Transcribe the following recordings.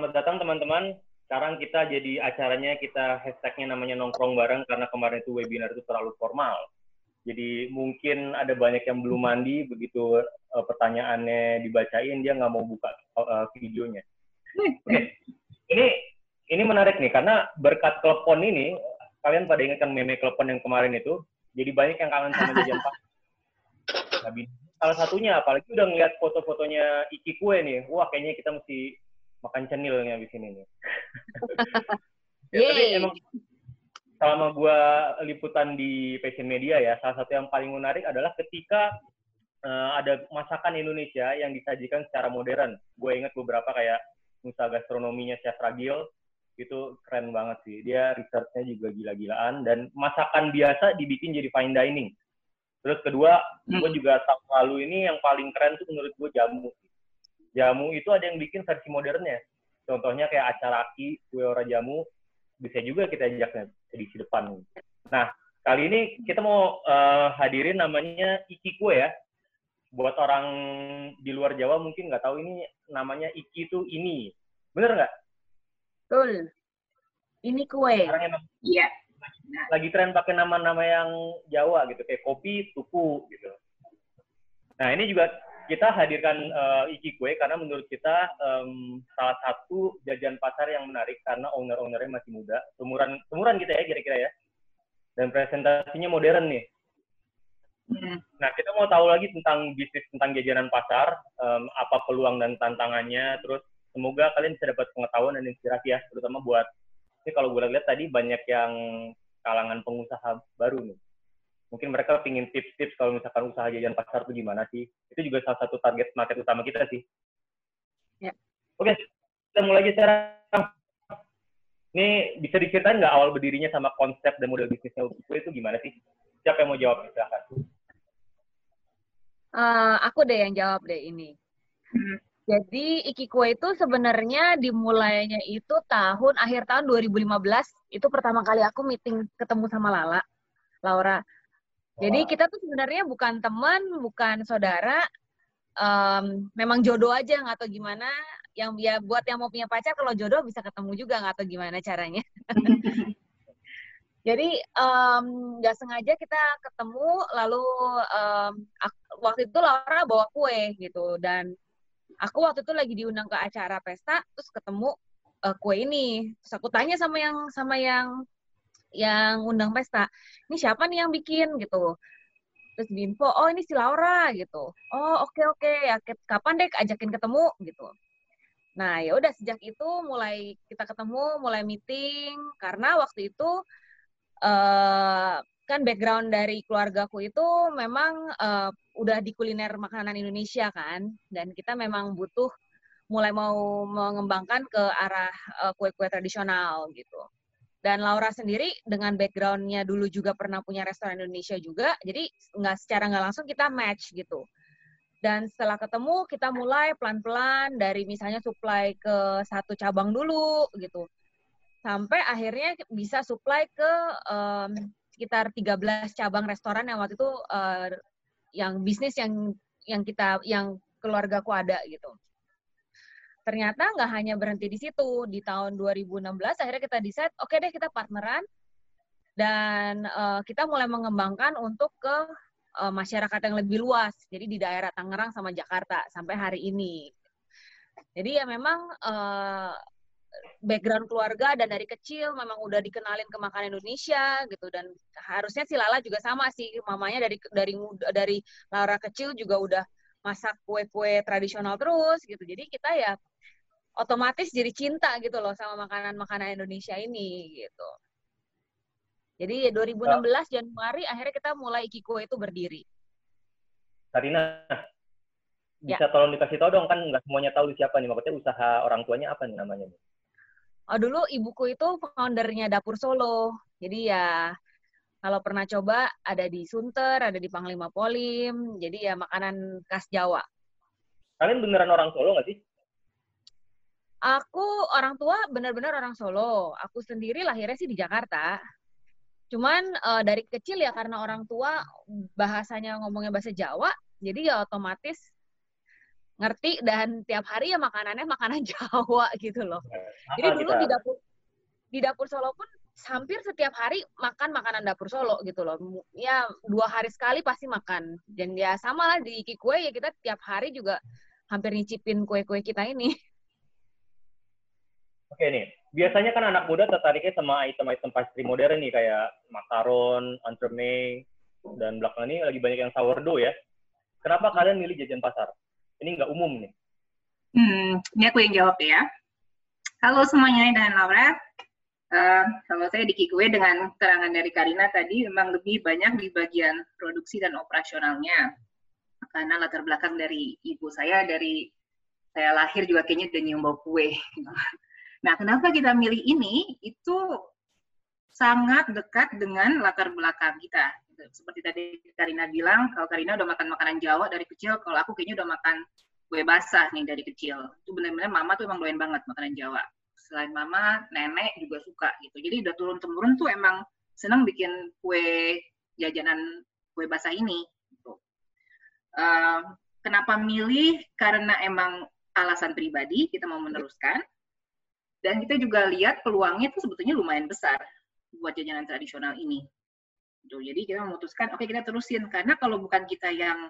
selamat datang teman-teman. Sekarang kita jadi acaranya kita hashtagnya namanya nongkrong bareng karena kemarin itu webinar itu terlalu formal. Jadi mungkin ada banyak yang belum mandi, begitu uh, pertanyaannya dibacain dia nggak mau buka uh, videonya. Oke, okay. ini ini menarik nih karena berkat telepon ini kalian pada ingatkan meme telepon yang kemarin itu, jadi banyak yang kangen sama jajan pak. Salah satunya, apalagi udah ngeliat foto-fotonya Iki Kue nih, wah kayaknya kita mesti makan cenilnya di sini nih. ya, tapi emang selama gue liputan di Passion Media ya, salah satu yang paling menarik adalah ketika uh, ada masakan Indonesia yang disajikan secara modern. Gue inget beberapa kayak usaha gastronominya Chef Ragil, itu keren banget sih. Dia researchnya juga gila-gilaan dan masakan biasa dibikin jadi fine dining. Terus kedua, gue hmm. juga tahun lalu ini yang paling keren tuh menurut gue jamu jamu itu ada yang bikin versi modernnya. Contohnya kayak acara aki, kue ora jamu, bisa juga kita ajak edisi depan. Nah, kali ini kita mau uh, hadirin namanya Iki Kue ya. Buat orang di luar Jawa mungkin nggak tahu ini namanya Iki itu ini. Bener nggak? Betul. Ini kue. Iya. Lagi tren pakai nama-nama yang Jawa gitu, kayak kopi, tuku gitu. Nah, ini juga kita hadirkan uh, Iki Kue karena menurut kita um, salah satu jajan pasar yang menarik karena owner-ownernya masih muda, seumuran seumuran kita ya kira-kira ya. Dan presentasinya modern nih. Hmm. Nah, kita mau tahu lagi tentang bisnis tentang jajanan pasar, um, apa peluang dan tantangannya, terus semoga kalian bisa dapat pengetahuan dan inspirasi ya, terutama buat ini kalau gue lihat tadi banyak yang kalangan pengusaha baru nih mungkin mereka pingin tips-tips kalau misalkan usaha jajan pasar itu gimana sih. Itu juga salah satu target market utama kita sih. Ya. Oke, kita mulai aja sekarang. Ini bisa diceritain nggak awal berdirinya sama konsep dan model bisnisnya Ukikue itu gimana sih? Siapa yang mau jawab? Silahkan. Uh, aku deh yang jawab deh ini. Hmm. Jadi Ikikue itu sebenarnya dimulainya itu tahun akhir tahun 2015 itu pertama kali aku meeting ketemu sama Lala, Laura. Jadi kita tuh sebenarnya bukan teman, bukan saudara, um, memang jodoh aja nggak tahu gimana. Yang ya buat yang mau punya pacar kalau jodoh bisa ketemu juga nggak tahu gimana caranya. Jadi nggak um, sengaja kita ketemu, lalu um, waktu itu Laura bawa kue gitu dan aku waktu itu lagi diundang ke acara pesta, terus ketemu uh, kue ini. Terus aku tanya sama yang sama yang yang undang pesta, ini siapa nih yang bikin gitu. Terus di info, oh ini si Laura gitu. Oh oke okay, oke, okay. ya kapan deh ajakin ketemu gitu. Nah ya udah sejak itu mulai kita ketemu, mulai meeting karena waktu itu uh, kan background dari keluargaku itu memang uh, udah di kuliner makanan Indonesia kan, dan kita memang butuh mulai mau mengembangkan ke arah uh, kue-kue tradisional gitu. Dan Laura sendiri dengan backgroundnya dulu juga pernah punya restoran Indonesia juga, jadi nggak secara nggak langsung kita match gitu. Dan setelah ketemu kita mulai pelan-pelan dari misalnya supply ke satu cabang dulu gitu, sampai akhirnya bisa supply ke um, sekitar 13 cabang restoran yang waktu itu uh, yang bisnis yang yang kita yang keluargaku ada gitu ternyata nggak hanya berhenti di situ. Di tahun 2016 akhirnya kita decide, oke okay deh kita partneran dan uh, kita mulai mengembangkan untuk ke uh, masyarakat yang lebih luas. Jadi di daerah Tangerang sama Jakarta sampai hari ini. Jadi ya memang uh, background keluarga dan dari kecil memang udah dikenalin ke makanan Indonesia gitu dan harusnya si Lala juga sama sih mamanya dari dari dari Laura kecil juga udah masak kue-kue tradisional terus gitu. Jadi kita ya otomatis jadi cinta gitu loh sama makanan-makanan Indonesia ini gitu. Jadi 2016 ya, Januari akhirnya kita mulai Ikiko itu berdiri. Karina, bisa ya. tolong dikasih tahu dong kan nggak semuanya tahu siapa nih maksudnya usaha orang tuanya apa nih namanya nih? Oh dulu ibuku itu foundernya dapur Solo. Jadi ya kalau pernah coba ada di Sunter, ada di Panglima Polim. Jadi ya makanan khas Jawa. Kalian beneran orang Solo nggak sih? Aku orang tua benar-benar orang Solo. Aku sendiri lahirnya sih di Jakarta. Cuman uh, dari kecil ya karena orang tua bahasanya ngomongnya bahasa Jawa, jadi ya otomatis ngerti dan tiap hari ya makanannya makanan Jawa gitu loh. Jadi dulu di dapur di dapur Solo pun hampir setiap hari makan makanan dapur Solo gitu loh. Ya dua hari sekali pasti makan. Dan ya sama lah di Kikue ya kita tiap hari juga hampir nyicipin kue-kue kita ini. Oke nih, biasanya kan anak muda tertariknya sama item-item pastry modern nih kayak makaron, entremet, dan belakangan ini lagi banyak yang sourdough ya. Kenapa kalian milih jajan pasar? Ini nggak umum nih. Hmm, ini aku yang jawab ya. Halo semuanya, dan Laura. Uh, kalau saya di Kikue dengan keterangan dari Karina tadi memang lebih banyak di bagian produksi dan operasionalnya. Karena latar belakang dari ibu saya dari saya lahir juga kayaknya udah nyium bau kue. Nah, kenapa kita milih ini? Itu sangat dekat dengan latar belakang kita. Seperti tadi Karina bilang, kalau Karina udah makan makanan Jawa dari kecil, kalau aku kayaknya udah makan kue basah nih dari kecil. Itu benar-benar mama tuh emang doyan banget makanan Jawa selain mama nenek juga suka gitu. Jadi udah turun temurun tuh emang senang bikin kue jajanan kue basah ini gitu. uh, kenapa milih? Karena emang alasan pribadi kita mau meneruskan. Dan kita juga lihat peluangnya tuh sebetulnya lumayan besar buat jajanan tradisional ini. Gitu. jadi kita memutuskan oke okay, kita terusin. Karena kalau bukan kita yang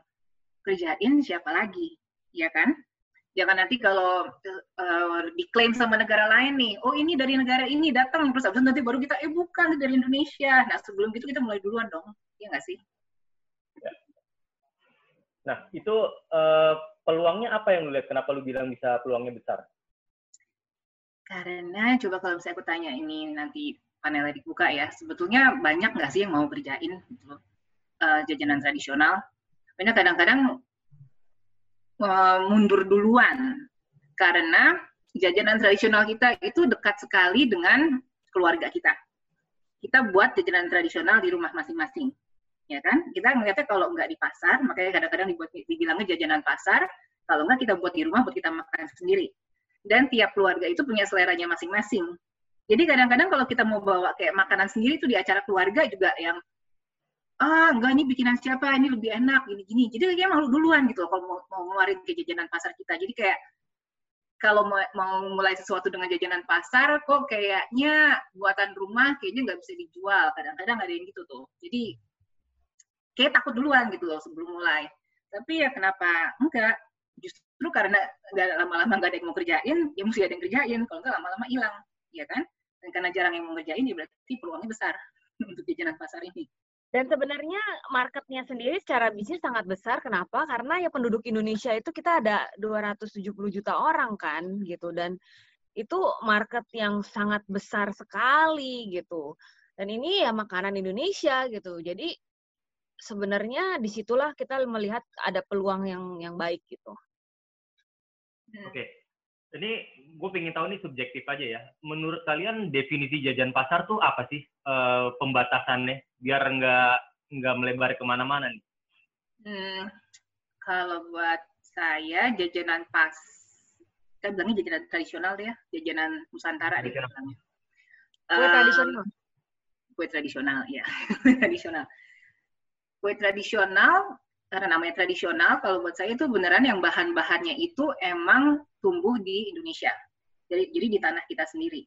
kerjain siapa lagi? Ya kan jangan nanti kalau uh, diklaim sama negara lain nih, oh ini dari negara ini datang, terus abis nanti baru kita, eh bukan dari Indonesia. Nah sebelum itu kita mulai duluan dong, ya nggak sih? Ya. Nah itu uh, peluangnya apa yang lu lihat? Kenapa lu bilang bisa peluangnya besar? Karena coba kalau misalnya aku tanya ini nanti panelnya dibuka ya, sebetulnya banyak nggak sih yang mau kerjain gitu, uh, jajanan tradisional? Karena kadang-kadang uh, mundur duluan karena jajanan tradisional kita itu dekat sekali dengan keluarga kita. Kita buat jajanan tradisional di rumah masing-masing, ya kan? Kita ngeliatnya kalau nggak di pasar, makanya kadang-kadang dibuat dibilangnya jajanan pasar. Kalau nggak kita buat di rumah, buat kita makan sendiri. Dan tiap keluarga itu punya seleranya masing-masing. Jadi kadang-kadang kalau kita mau bawa kayak makanan sendiri itu di acara keluarga juga yang ah enggak ini bikinan siapa? Ini lebih enak gini gini jadi kayak malu duluan gitu loh kalau mau, mau ngeluarin ke jajanan pasar kita. Jadi kayak kalau mau, mulai sesuatu dengan jajanan pasar kok kayaknya buatan rumah kayaknya nggak bisa dijual. Kadang-kadang ada yang gitu tuh. Jadi kayak takut duluan gitu loh sebelum mulai. Tapi ya kenapa enggak? Justru karena nggak lama-lama nggak ada yang mau kerjain ya mesti ada yang kerjain. Kalau nggak lama-lama hilang ya kan? Dan karena jarang yang mau kerjain ya berarti peluangnya besar untuk jajanan pasar ini dan sebenarnya marketnya sendiri secara bisnis sangat besar. Kenapa? Karena ya penduduk Indonesia itu kita ada 270 juta orang kan gitu. Dan itu market yang sangat besar sekali gitu. Dan ini ya makanan Indonesia gitu. Jadi sebenarnya di situlah kita melihat ada peluang yang yang baik gitu. Oke. Okay. Ini gue pengen tahu nih subjektif aja ya. Menurut kalian definisi jajan pasar tuh apa sih e, pembatasannya biar nggak nggak melebar ke mana-mana nih? Hmm, kalau buat saya jajanan pas, kita bilangnya jajanan tradisional ya, jajanan Nusantara deh. Kue um, tradisional. Kue tradisional ya, kue tradisional. Kue tradisional karena namanya tradisional, kalau buat saya itu beneran yang bahan-bahannya itu emang tumbuh di Indonesia. Jadi, jadi di tanah kita sendiri.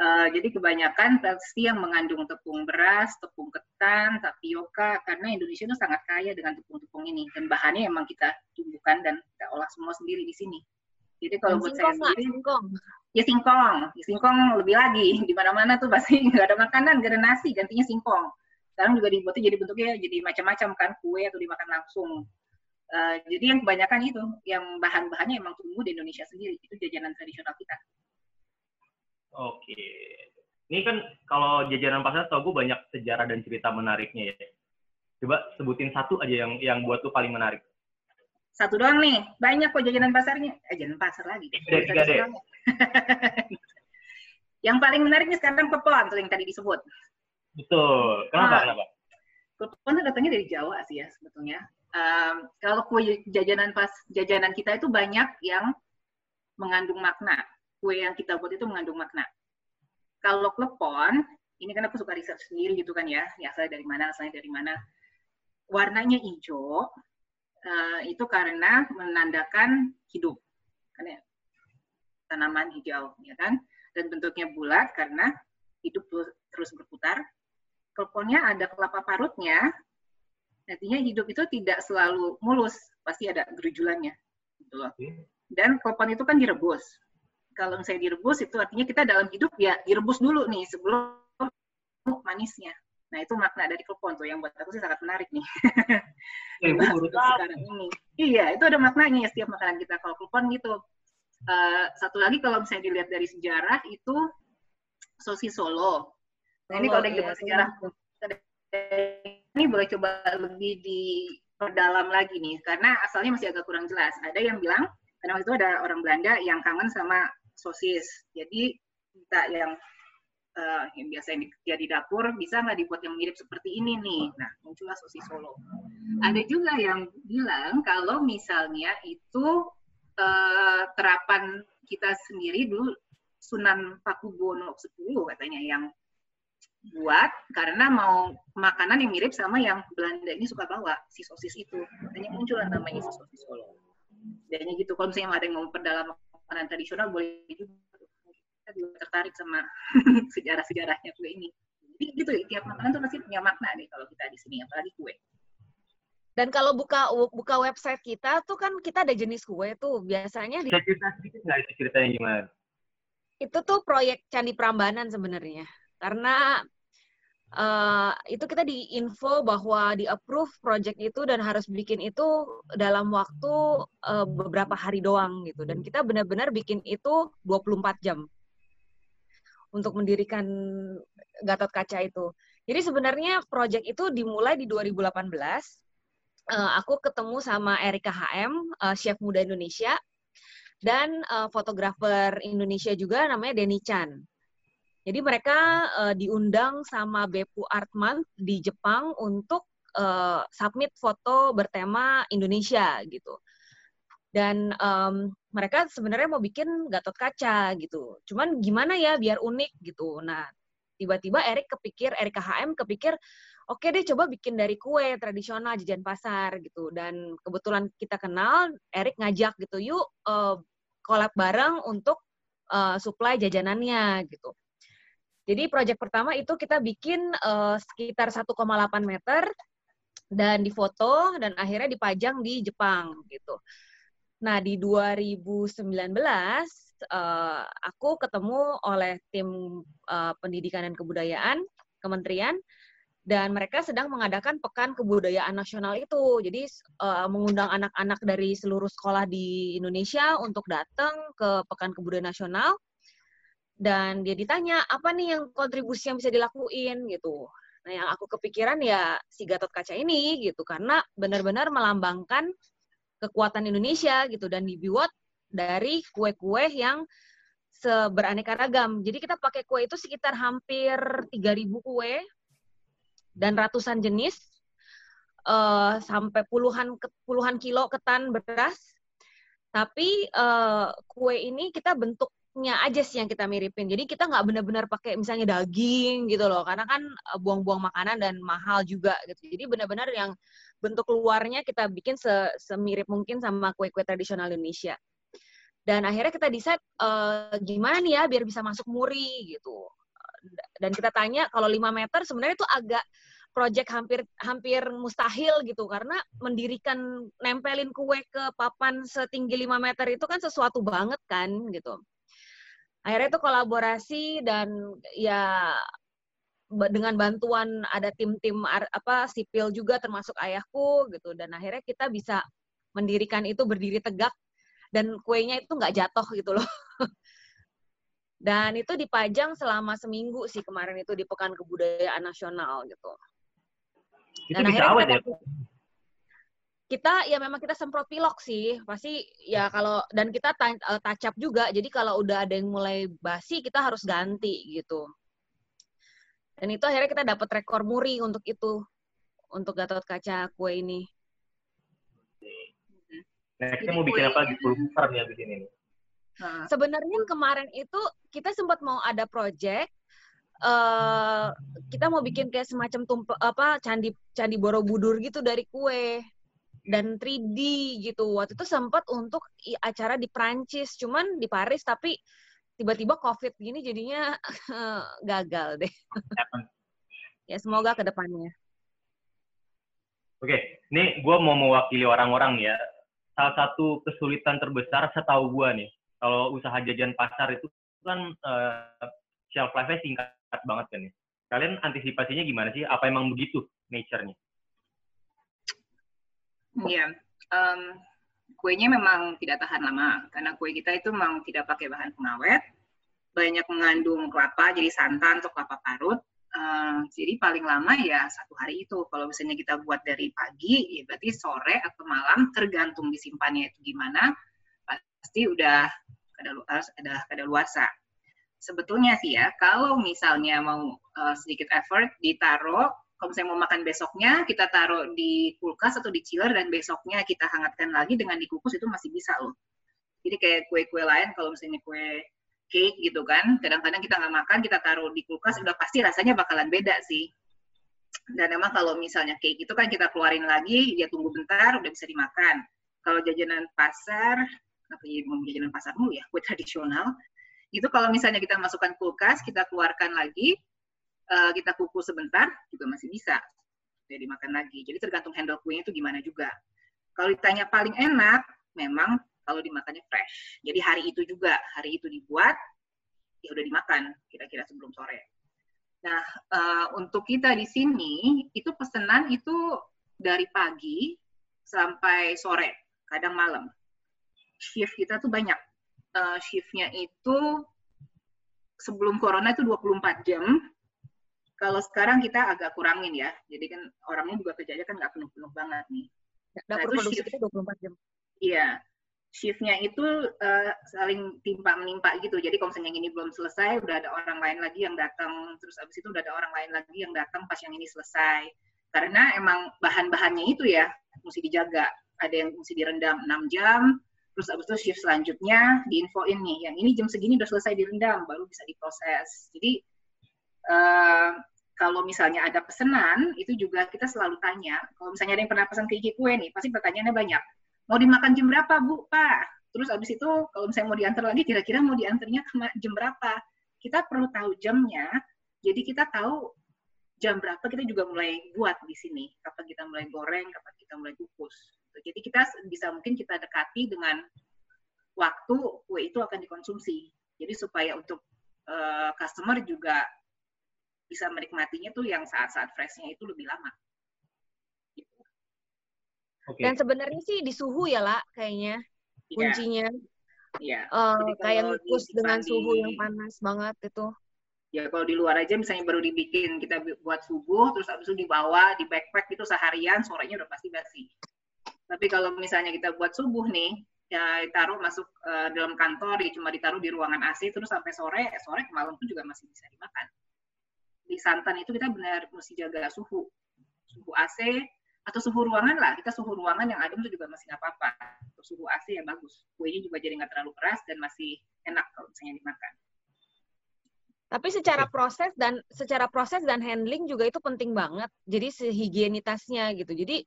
Uh, jadi kebanyakan pasti yang mengandung tepung beras, tepung ketan, tapioka, karena Indonesia itu sangat kaya dengan tepung-tepung ini. Dan bahannya emang kita tumbuhkan dan kita olah semua sendiri di sini. Jadi kalau buat saya sendiri, singkong. ya singkong, ya singkong lebih lagi. Di mana-mana tuh pasti nggak ada makanan, nggak ada nasi, gantinya singkong sekarang juga dibuatnya jadi bentuknya jadi macam-macam kan kue atau dimakan langsung uh, jadi yang kebanyakan itu yang bahan-bahannya emang tumbuh di Indonesia sendiri itu jajanan tradisional kita oke ini kan kalau jajanan pasar tau gue banyak sejarah dan cerita menariknya ya coba sebutin satu aja yang yang buat lu paling menarik satu doang nih banyak kok jajanan pasarnya eh jajanan pasar lagi tiga, tiga deh. yang paling menarik nih sekarang pepon tuh yang tadi disebut Betul. Kenapa? Nah, kenapa? Klepon datangnya dari Jawa sih ya sebetulnya. Um, kalau kue jajanan pas jajanan kita itu banyak yang mengandung makna. Kue yang kita buat itu mengandung makna. Kalau klepon, ini kan aku suka riset sendiri gitu kan ya, ya asalnya dari mana, asalnya dari mana. Warnanya hijau, uh, itu karena menandakan hidup, karena tanaman hijau, ya kan? Dan bentuknya bulat karena hidup terus berputar. Kelponnya ada kelapa parutnya, artinya hidup itu tidak selalu mulus, pasti ada gerujulannya. Gitu loh. Dan kelpon itu kan direbus. Kalau misalnya direbus itu artinya kita dalam hidup ya direbus dulu nih sebelum manisnya. Nah itu makna dari kelpon tuh yang buat aku sih sangat menarik nih. Ya, sekarang ini. Iya itu ada maknanya ya setiap makanan kita. Kalau kelpon gitu. Uh, satu lagi kalau misalnya dilihat dari sejarah itu sosis Solo. Nah ini kalau dari iya, sejarah ini boleh coba lebih diperdalam lagi nih karena asalnya masih agak kurang jelas. Ada yang bilang karena waktu itu ada orang Belanda yang kangen sama sosis. Jadi minta yang uh, yang biasa yang dia di dapur bisa nggak dibuat yang mirip seperti ini nih. Nah muncullah sosis Solo. Ada juga yang bilang kalau misalnya itu uh, terapan kita sendiri dulu Sunan Pakubono 10 katanya yang buat karena mau makanan yang mirip sama yang Belanda ini suka bawa si sosis itu makanya muncul namanya si sosis Solo Jadinya gitu kalau misalnya ada yang mau perdalam makanan tradisional boleh juga. Kita juga tertarik sama sejarah-sejarahnya kue ini. Jadi gitu tiap makanan tuh pasti punya makna nih kalau kita di sini apalagi kue. Dan kalau buka buka website kita tuh kan kita ada jenis kue tuh. Biasanya di... cerita sedikit nggak itu ceritanya gimana? Itu tuh proyek Candi Prambanan sebenarnya. Karena uh, itu kita diinfo bahwa di approve project itu dan harus bikin itu dalam waktu uh, beberapa hari doang gitu dan kita benar-benar bikin itu 24 jam untuk mendirikan Gatot Kaca itu. Jadi sebenarnya project itu dimulai di 2018. Uh, eh, aku ketemu sama Erika HM, uh, chef muda Indonesia, dan uh, fotografer Indonesia juga namanya Denny Chan. Jadi mereka uh, diundang sama Bepu Artman di Jepang untuk uh, submit foto bertema Indonesia gitu. Dan um, mereka sebenarnya mau bikin Gatot Kaca gitu. Cuman gimana ya biar unik gitu. Nah, tiba-tiba Erik kepikir, Erik KHM kepikir, oke okay deh coba bikin dari kue tradisional jajan pasar gitu. Dan kebetulan kita kenal, Erik ngajak gitu, yuk uh, bareng untuk uh, supply jajanannya gitu. Jadi proyek pertama itu kita bikin uh, sekitar 1,8 meter dan difoto dan akhirnya dipajang di Jepang gitu. Nah, di 2019 uh, eh, aku ketemu oleh tim uh, pendidikan dan kebudayaan kementerian dan mereka sedang mengadakan pekan kebudayaan nasional itu. Jadi uh, mengundang anak-anak dari seluruh sekolah di Indonesia untuk datang ke pekan kebudayaan nasional dan dia ditanya apa nih yang kontribusi yang bisa dilakuin gitu nah yang aku kepikiran ya si Gatot Kaca ini gitu karena benar-benar melambangkan kekuatan Indonesia gitu dan dibuat dari kue-kue yang seberaneka ragam. Jadi kita pakai kue itu sekitar hampir 3000 kue dan ratusan jenis uh, sampai puluhan puluhan kilo ketan beras. Tapi uh, kue ini kita bentuk nya aja sih yang kita miripin. Jadi kita nggak benar-benar pakai misalnya daging gitu loh, karena kan eh, buang-buang makanan dan mahal juga gitu. Jadi benar-benar yang bentuk luarnya kita bikin se semirip mungkin sama kue-kue tradisional Indonesia. Dan akhirnya kita decide uh, gimana nih ya biar bisa masuk muri gitu. Dan kita tanya kalau 5 meter sebenarnya itu agak project hampir hampir mustahil gitu karena mendirikan nempelin kue ke papan setinggi 5 meter itu kan sesuatu banget kan gitu akhirnya itu kolaborasi dan ya dengan bantuan ada tim-tim apa sipil juga termasuk ayahku gitu. Dan akhirnya kita bisa mendirikan itu berdiri tegak dan kuenya itu nggak jatuh gitu loh. Dan itu dipajang selama seminggu sih kemarin itu di pekan kebudayaan nasional gitu. Dan itu akhirnya kita, ya? Kita ya memang kita semprot pilok sih pasti ya kalau dan kita touch up juga jadi kalau udah ada yang mulai basi kita harus ganti gitu dan itu akhirnya kita dapat rekor muri untuk itu untuk Gatot Kaca kue ini. Nextnya mau bikin apa di besar nih abis ini? Nah. Sebenarnya kemarin itu kita sempat mau ada project uh, kita mau bikin kayak semacam tumpe, apa candi candi Borobudur gitu dari kue dan 3D gitu. Waktu itu sempat untuk acara di Prancis, cuman di Paris tapi tiba-tiba COVID gini jadinya gagal deh. ya semoga ke depannya. Oke, ini gue mau mewakili orang-orang ya. Salah satu kesulitan terbesar setahu gue nih, kalau usaha jajan pasar itu kan uh, shelf life-nya singkat banget kan ya. Kalian antisipasinya gimana sih? Apa emang begitu nature-nya? Iya, um, kuenya memang tidak tahan lama karena kue kita itu memang tidak pakai bahan pengawet, banyak mengandung kelapa jadi santan atau kelapa parut Uh, jadi paling lama ya satu hari itu. Kalau misalnya kita buat dari pagi, ya berarti sore atau malam, tergantung disimpannya itu gimana, pasti udah ada ada ada luasa. Sebetulnya sih ya, kalau misalnya mau uh, sedikit effort ditaruh, kalau misalnya mau makan besoknya, kita taruh di kulkas atau di chiller dan besoknya kita hangatkan lagi dengan dikukus itu masih bisa loh. Jadi kayak kue-kue lain, kalau misalnya kue cake gitu kan. Kadang-kadang kita nggak makan, kita taruh di kulkas, udah pasti rasanya bakalan beda sih. Dan emang kalau misalnya cake itu kan kita keluarin lagi, dia tunggu bentar, udah bisa dimakan. Kalau jajanan pasar, apa ya mau jajanan pasar mulu ya, kue tradisional, itu kalau misalnya kita masukkan kulkas, kita keluarkan lagi, uh, kita kukus sebentar, juga masih bisa. Jadi dimakan lagi. Jadi tergantung handle kuenya itu gimana juga. Kalau ditanya paling enak, memang kalau dimakannya fresh. Jadi hari itu juga, hari itu dibuat, ya udah dimakan kira-kira sebelum sore. Nah, uh, untuk kita di sini, itu pesanan itu dari pagi sampai sore, kadang malam. Shift kita tuh banyak. Uh, shiftnya itu sebelum corona itu 24 jam. Kalau sekarang kita agak kurangin ya. Jadi kan orangnya juga kerjanya kan nggak penuh-penuh banget nih. Dapur nah, produksi kita 24 jam. Iya shiftnya itu uh, saling timpa menimpa gitu. Jadi kalau misalnya yang ini belum selesai, udah ada orang lain lagi yang datang, terus abis itu udah ada orang lain lagi yang datang pas yang ini selesai. Karena emang bahan-bahannya itu ya mesti dijaga. Ada yang mesti direndam 6 jam, terus abis itu shift selanjutnya diinfoin nih, yang ini jam segini udah selesai direndam, baru bisa diproses. Jadi uh, kalau misalnya ada pesanan, itu juga kita selalu tanya, kalau misalnya ada yang pernah pesan ke kue nih, pasti pertanyaannya banyak. Mau dimakan jam berapa bu? Pak. Terus abis itu kalau misalnya mau diantar lagi kira-kira mau diantarnya jam berapa? Kita perlu tahu jamnya. Jadi kita tahu jam berapa kita juga mulai buat di sini. Kapan kita mulai goreng kapan kita mulai kukus. Jadi kita bisa mungkin kita dekati dengan waktu kue itu akan dikonsumsi. Jadi supaya untuk uh, customer juga bisa menikmatinya tuh yang saat-saat freshnya itu lebih lama Okay. Dan sebenarnya sih di suhu ya lah kayaknya yeah. kuncinya. Iya. Yeah. Uh, kayak ngukus dengan suhu yang panas banget itu. Ya kalau di luar aja misalnya baru dibikin kita buat subuh terus habis itu dibawa di backpack itu seharian sorenya udah pasti basi. Tapi kalau misalnya kita buat subuh nih ya taruh masuk uh, dalam kantor ya cuma ditaruh di ruangan AC terus sampai sore sore ke malam pun juga masih bisa dimakan. Di santan itu kita benar mesti jaga suhu. Suhu AC atau suhu ruangan lah. Kita suhu ruangan yang adem itu juga masih nggak apa-apa. Atau suhu AC ya bagus. Kuenya juga jadi nggak terlalu keras dan masih enak kalau misalnya dimakan. Tapi secara proses dan secara proses dan handling juga itu penting banget. Jadi sehigienitasnya gitu. Jadi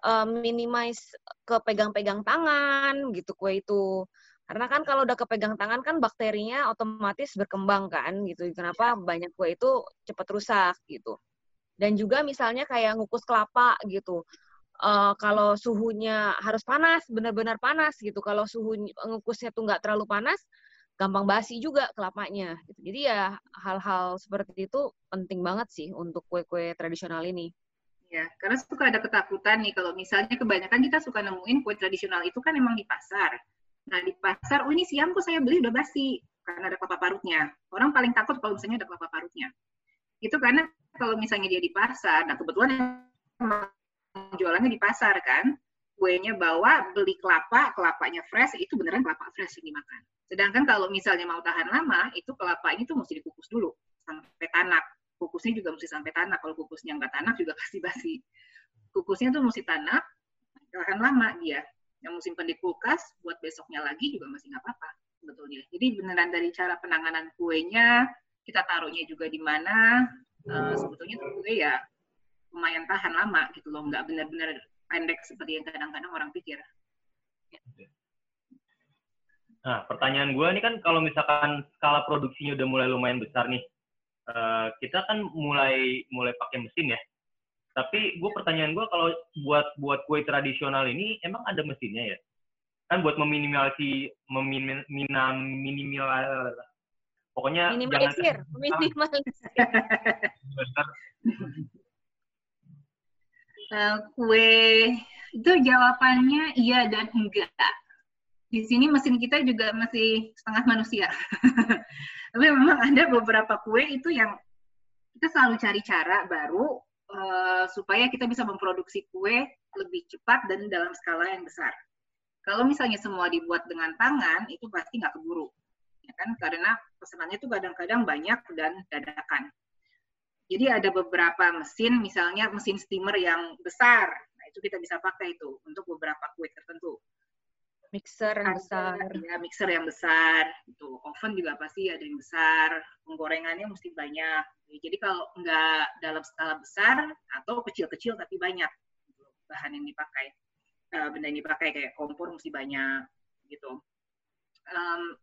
um, minimize kepegang-pegang tangan gitu kue itu karena kan kalau udah kepegang tangan kan bakterinya otomatis berkembang kan gitu. Kenapa banyak kue itu cepat rusak gitu. Dan juga misalnya kayak ngukus kelapa gitu. Uh, kalau suhunya harus panas benar-benar panas gitu. Kalau suhu ngukusnya tuh nggak terlalu panas gampang basi juga kelapanya gitu. jadi ya hal-hal seperti itu penting banget sih untuk kue-kue tradisional ini. Ya karena suka ada ketakutan nih. Kalau misalnya kebanyakan kita suka nemuin kue tradisional itu kan emang di pasar nah di pasar oh ini siang kok saya beli udah basi karena ada kelapa parutnya orang paling takut kalau misalnya ada kelapa parutnya itu karena kalau misalnya dia di pasar, nah kebetulan jualannya di pasar kan, kuenya bawa beli kelapa, kelapanya fresh, itu beneran kelapa fresh yang dimakan. Sedangkan kalau misalnya mau tahan lama, itu kelapa ini tuh mesti dikukus dulu sampai tanak. Kukusnya juga mesti sampai tanak. Kalau kukusnya nggak tanak juga pasti basi. Kukusnya tuh mesti tanak, tahan lama dia. Yang simpan di kulkas, buat besoknya lagi juga masih nggak apa-apa sebetulnya. Jadi beneran dari cara penanganan kuenya, kita taruhnya juga di mana, uh, sebetulnya tuh gue ya lumayan tahan lama gitu loh, nggak benar-benar pendek seperti yang kadang-kadang orang pikir. Nah, pertanyaan gue ini kan kalau misalkan skala produksinya udah mulai lumayan besar nih, uh, kita kan mulai mulai pakai mesin ya. Tapi gue pertanyaan gue kalau buat buat kue tradisional ini emang ada mesinnya ya? Kan buat meminimalisi meminim, minimal pokoknya minimalisir, jangan minimalisir. uh, kue itu jawabannya iya dan enggak di sini mesin kita juga masih setengah manusia. Tapi memang ada beberapa kue itu yang kita selalu cari cara baru uh, supaya kita bisa memproduksi kue lebih cepat dan dalam skala yang besar. Kalau misalnya semua dibuat dengan tangan, itu pasti nggak keburu. Ya kan? Karena pesanannya itu kadang-kadang banyak dan dadakan. Jadi ada beberapa mesin, misalnya mesin steamer yang besar. Nah, itu kita bisa pakai itu untuk beberapa kue tertentu mixer yang besar. Ya, mixer yang besar. Itu oven juga pasti ada yang besar. Penggorengannya mesti banyak. Jadi kalau nggak dalam skala besar atau kecil-kecil tapi banyak gitu, bahan yang dipakai, uh, benda yang dipakai kayak kompor mesti banyak gitu. Um,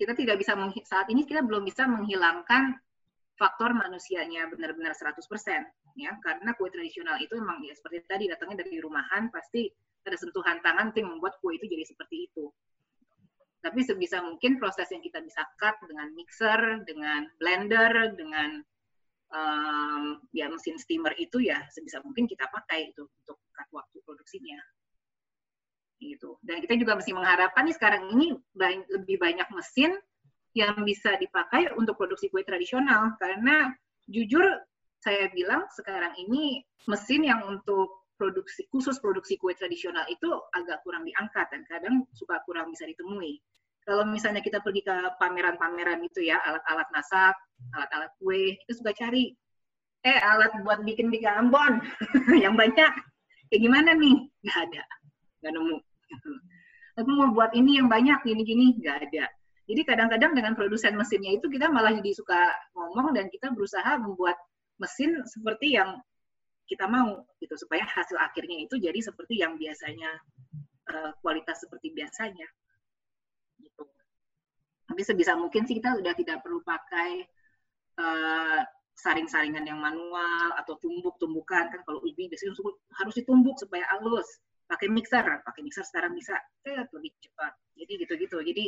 kita tidak bisa saat ini kita belum bisa menghilangkan faktor manusianya benar-benar 100% ya karena kue tradisional itu memang ya seperti tadi datangnya dari rumahan pasti ada sentuhan tangan yang membuat kue itu jadi seperti itu. Tapi sebisa mungkin proses yang kita bisa cut dengan mixer, dengan blender, dengan um, ya mesin steamer itu ya sebisa mungkin kita pakai itu untuk cut waktu produksinya. Gitu. Dan kita juga mesti mengharapkan nih sekarang ini lebih banyak mesin yang bisa dipakai untuk produksi kue tradisional karena jujur saya bilang sekarang ini mesin yang untuk produksi khusus produksi kue tradisional itu agak kurang diangkat dan kadang suka kurang bisa ditemui. Kalau misalnya kita pergi ke pameran-pameran itu ya, alat-alat masak, alat-alat kue, itu suka cari. Eh, alat buat bikin di Ambon yang banyak. Kayak gimana nih? Gak ada. Gak nemu. Aku mau buat ini yang banyak, gini-gini. Gak ada. Jadi kadang-kadang dengan produsen mesinnya itu kita malah jadi suka ngomong dan kita berusaha membuat mesin seperti yang kita mau gitu. Supaya hasil akhirnya itu jadi seperti yang biasanya uh, kualitas seperti biasanya gitu. Tapi sebisa mungkin sih kita udah tidak perlu pakai uh, saring-saringan yang manual atau tumbuk-tumbukan kan kalau ubi biasanya harus ditumbuk supaya halus. Pakai mixer pakai mixer sekarang bisa. Eh, lebih cepat. Jadi gitu-gitu. Jadi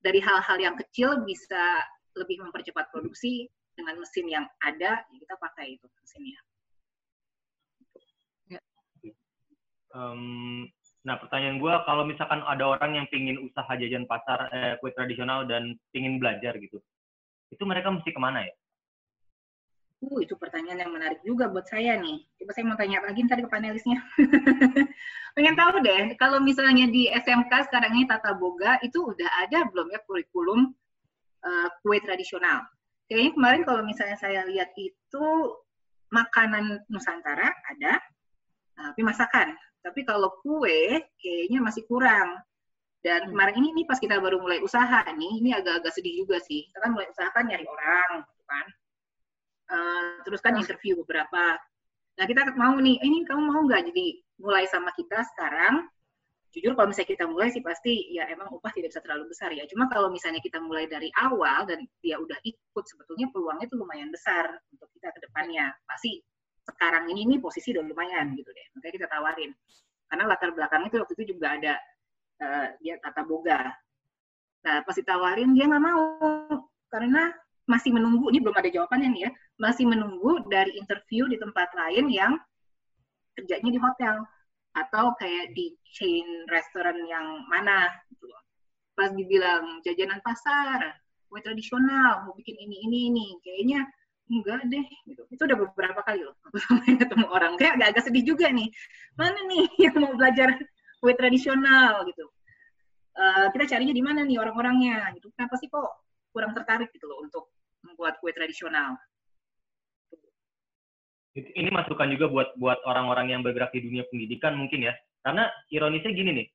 dari hal-hal yang kecil bisa lebih mempercepat produksi dengan mesin yang ada ya kita pakai itu mesinnya Um, nah, pertanyaan gue, kalau misalkan ada orang yang pingin usaha jajan pasar eh, kue tradisional dan pingin belajar gitu, itu mereka mesti ke mana ya? Uh, itu pertanyaan yang menarik juga buat saya nih. Coba saya mau tanya lagi ntar ke panelisnya. Pengen tahu deh, kalau misalnya di SMK sekarang ini Tata Boga, itu udah ada belum ya kurikulum uh, kue tradisional? Kayaknya kemarin kalau misalnya saya lihat itu makanan Nusantara ada, tapi masakan tapi kalau kue kayaknya masih kurang. Dan hmm. kemarin ini, ini pas kita baru mulai usaha nih, ini agak-agak sedih juga sih. Kita kan mulai usaha kan nyari orang, gitu kan. Uh, terus kan interview beberapa. Nah kita mau nih, eh, ini kamu mau nggak jadi mulai sama kita sekarang? Jujur kalau misalnya kita mulai sih pasti ya emang upah tidak bisa terlalu besar ya. Cuma kalau misalnya kita mulai dari awal dan dia udah ikut, sebetulnya peluangnya itu lumayan besar untuk kita ke depannya. Pasti sekarang ini nih posisi udah lumayan gitu deh. Makanya kita tawarin. Karena latar belakangnya itu waktu itu juga ada uh, dia tata boga. Nah, pas ditawarin dia nggak mau karena masih menunggu, ini belum ada jawabannya nih ya, masih menunggu dari interview di tempat lain yang kerjanya di hotel atau kayak di chain restoran yang mana gitu. Pas dibilang jajanan pasar, kue tradisional, mau bikin ini ini ini, kayaknya enggak deh gitu. Itu udah beberapa kali loh aku sampai ketemu orang. Kayak agak-agak sedih juga nih. Mana nih yang mau belajar kue tradisional? gitu. Uh, kita carinya di mana nih orang-orangnya? Gitu. Kenapa sih kok kurang tertarik? Gitu loh untuk membuat kue tradisional. Ini masukan juga buat buat orang-orang yang bergerak di dunia pendidikan mungkin ya. Karena ironisnya gini nih.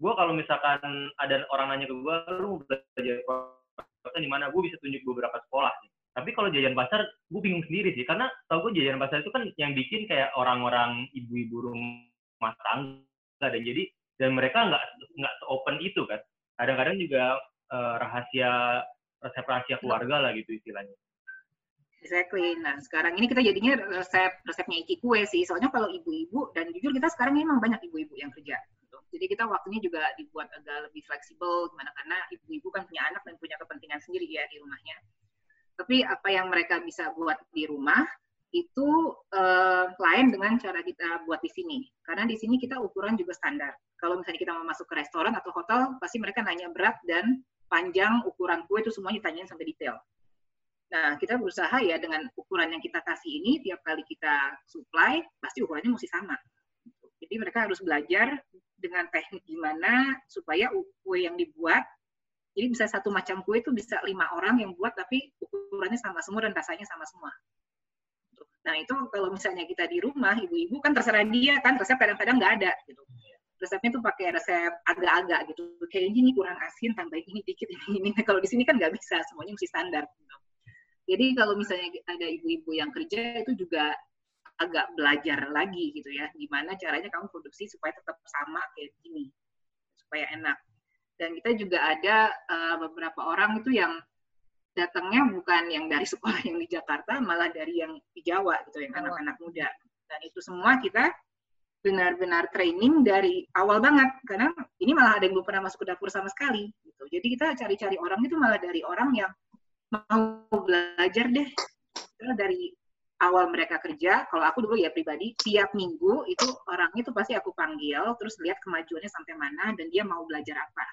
Gue kalau misalkan ada orang nanya ke gue lu belajar di mana? Gue bisa tunjuk beberapa sekolah nih tapi kalau jajan pasar, gue bingung sendiri sih. Karena tau gue jajan pasar itu kan yang bikin kayak orang-orang ibu-ibu rumah tangga dan jadi dan mereka nggak nggak open itu kan kadang-kadang juga uh, rahasia resep rahasia keluarga lah gitu istilahnya Exactly. Nah, sekarang ini kita jadinya resep resepnya Iki Kue sih. Soalnya kalau ibu-ibu dan jujur kita sekarang memang banyak ibu-ibu yang kerja. Gitu. Jadi kita waktunya juga dibuat agak lebih fleksibel gimana karena ibu-ibu kan punya anak dan punya kepentingan sendiri ya di rumahnya. Tapi apa yang mereka bisa buat di rumah itu uh, lain dengan cara kita buat di sini. Karena di sini kita ukuran juga standar. Kalau misalnya kita mau masuk ke restoran atau hotel, pasti mereka nanya berat dan panjang ukuran kue itu semuanya ditanyain sampai detail. Nah, kita berusaha ya dengan ukuran yang kita kasih ini, tiap kali kita supply, pasti ukurannya mesti sama. Jadi mereka harus belajar dengan teknik gimana supaya kue yang dibuat, jadi bisa satu macam kue itu bisa lima orang yang buat, tapi ukurannya sama semua dan rasanya sama semua. Nah, itu kalau misalnya kita di rumah, ibu-ibu kan terserah dia, kan resep kadang-kadang nggak ada. gitu resepnya tuh pakai resep agak-agak gitu. Kayak ini kurang asin, tambahin ini dikit, ini, ini. Kalau di sini kan nggak bisa, semuanya mesti standar. Gitu. Jadi kalau misalnya ada ibu-ibu yang kerja itu juga agak belajar lagi gitu ya, gimana caranya kamu produksi supaya tetap sama kayak gini, supaya enak. Dan kita juga ada uh, beberapa orang itu yang datangnya bukan yang dari sekolah yang di Jakarta, malah dari yang di Jawa gitu, yang anak-anak muda. Dan itu semua kita benar-benar training dari awal banget, karena ini malah ada yang belum pernah masuk ke dapur sama sekali. Gitu. Jadi kita cari-cari orang itu malah dari orang yang mau belajar deh karena dari awal mereka kerja kalau aku dulu ya pribadi tiap minggu itu orang itu pasti aku panggil terus lihat kemajuannya sampai mana dan dia mau belajar apa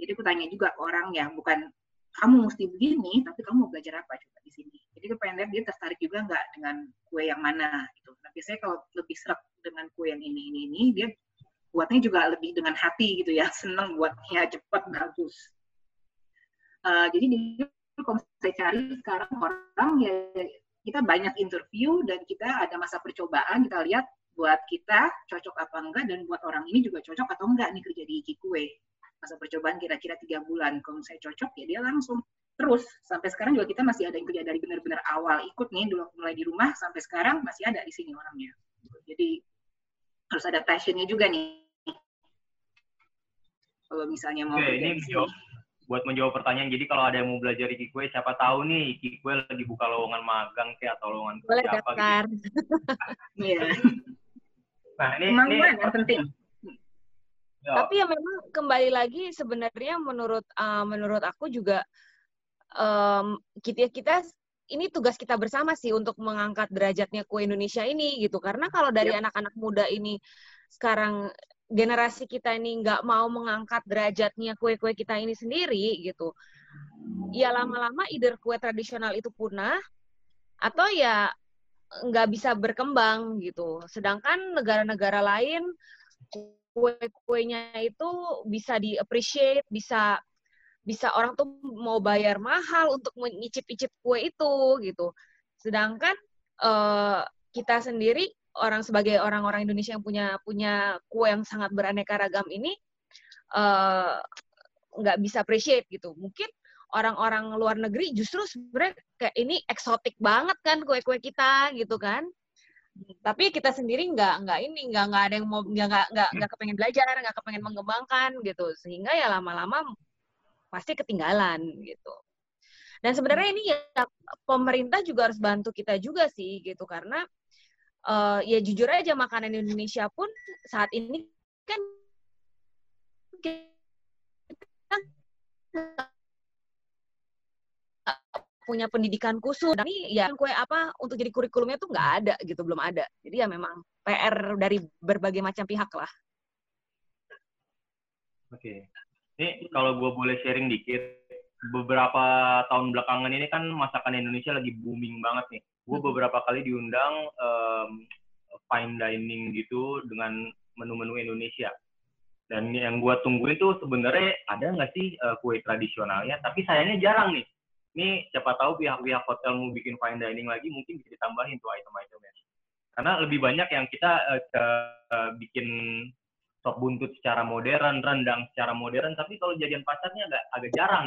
jadi aku tanya juga ke orang ya bukan kamu mesti begini tapi kamu mau belajar apa coba di sini? Jadi aku pengen lihat dia tertarik juga nggak dengan kue yang mana gitu. Nah biasanya kalau lebih serak dengan kue yang ini ini ini dia buatnya juga lebih dengan hati gitu ya seneng buatnya cepat bagus. Uh, jadi dia kalau saya cari sekarang orang ya kita banyak interview dan kita ada masa percobaan kita lihat buat kita cocok apa enggak dan buat orang ini juga cocok atau enggak nih kerja di Kikue masa percobaan kira-kira tiga bulan kalau saya cocok ya dia langsung terus sampai sekarang juga kita masih ada yang kerja dari benar-benar awal ikut nih dulu mulai di rumah sampai sekarang masih ada di sini orangnya jadi harus ada passionnya juga nih kalau misalnya mau okay, ini buat menjawab pertanyaan. Jadi kalau ada yang mau belajar Ikikue, siapa tahu nih Ikikue lagi buka lowongan magang kayak atau lowongan Boleh kerja apa gitu. Iya. nah, ini ini yang penting. Ya. Tapi ya memang kembali lagi sebenarnya menurut uh, menurut aku juga um, kita kita ini tugas kita bersama sih untuk mengangkat derajatnya kue Indonesia ini gitu. Karena kalau dari anak anak-anak muda ini sekarang generasi kita ini nggak mau mengangkat derajatnya kue-kue kita ini sendiri gitu ya lama-lama either kue tradisional itu punah atau ya nggak bisa berkembang gitu sedangkan negara-negara lain kue-kuenya itu bisa di appreciate bisa bisa orang tuh mau bayar mahal untuk menyicip-icip kue itu gitu sedangkan uh, kita sendiri orang sebagai orang-orang Indonesia yang punya punya kue yang sangat beraneka ragam ini eh, nggak uh, bisa appreciate gitu. Mungkin orang-orang luar negeri justru sebenarnya kayak ini eksotik banget kan kue-kue kita gitu kan. Tapi kita sendiri nggak nggak ini nggak nggak ada yang mau nggak nggak nggak nggak kepengen belajar nggak kepengen mengembangkan gitu. Sehingga ya lama-lama pasti ketinggalan gitu. Dan sebenarnya ini ya pemerintah juga harus bantu kita juga sih gitu. Karena uh, ya jujur aja makanan Indonesia pun saat ini kan kita punya pendidikan khusus. Tapi ya kue apa untuk jadi kurikulumnya tuh nggak ada gitu, belum ada. Jadi ya memang PR dari berbagai macam pihak lah. Oke. Ini kalau gue boleh sharing dikit, beberapa tahun belakangan ini kan masakan Indonesia lagi booming banget nih gue beberapa kali diundang um, fine dining gitu dengan menu-menu Indonesia dan yang gue tunggu itu sebenarnya ada nggak sih uh, kue tradisionalnya tapi sayangnya jarang nih ini siapa tahu pihak-pihak hotel mau bikin fine dining lagi mungkin bisa ditambahin tuh item-itemnya karena lebih banyak yang kita uh, uh, bikin sop buntut secara modern rendang secara modern tapi kalau jadian pasarnya agak agak jarang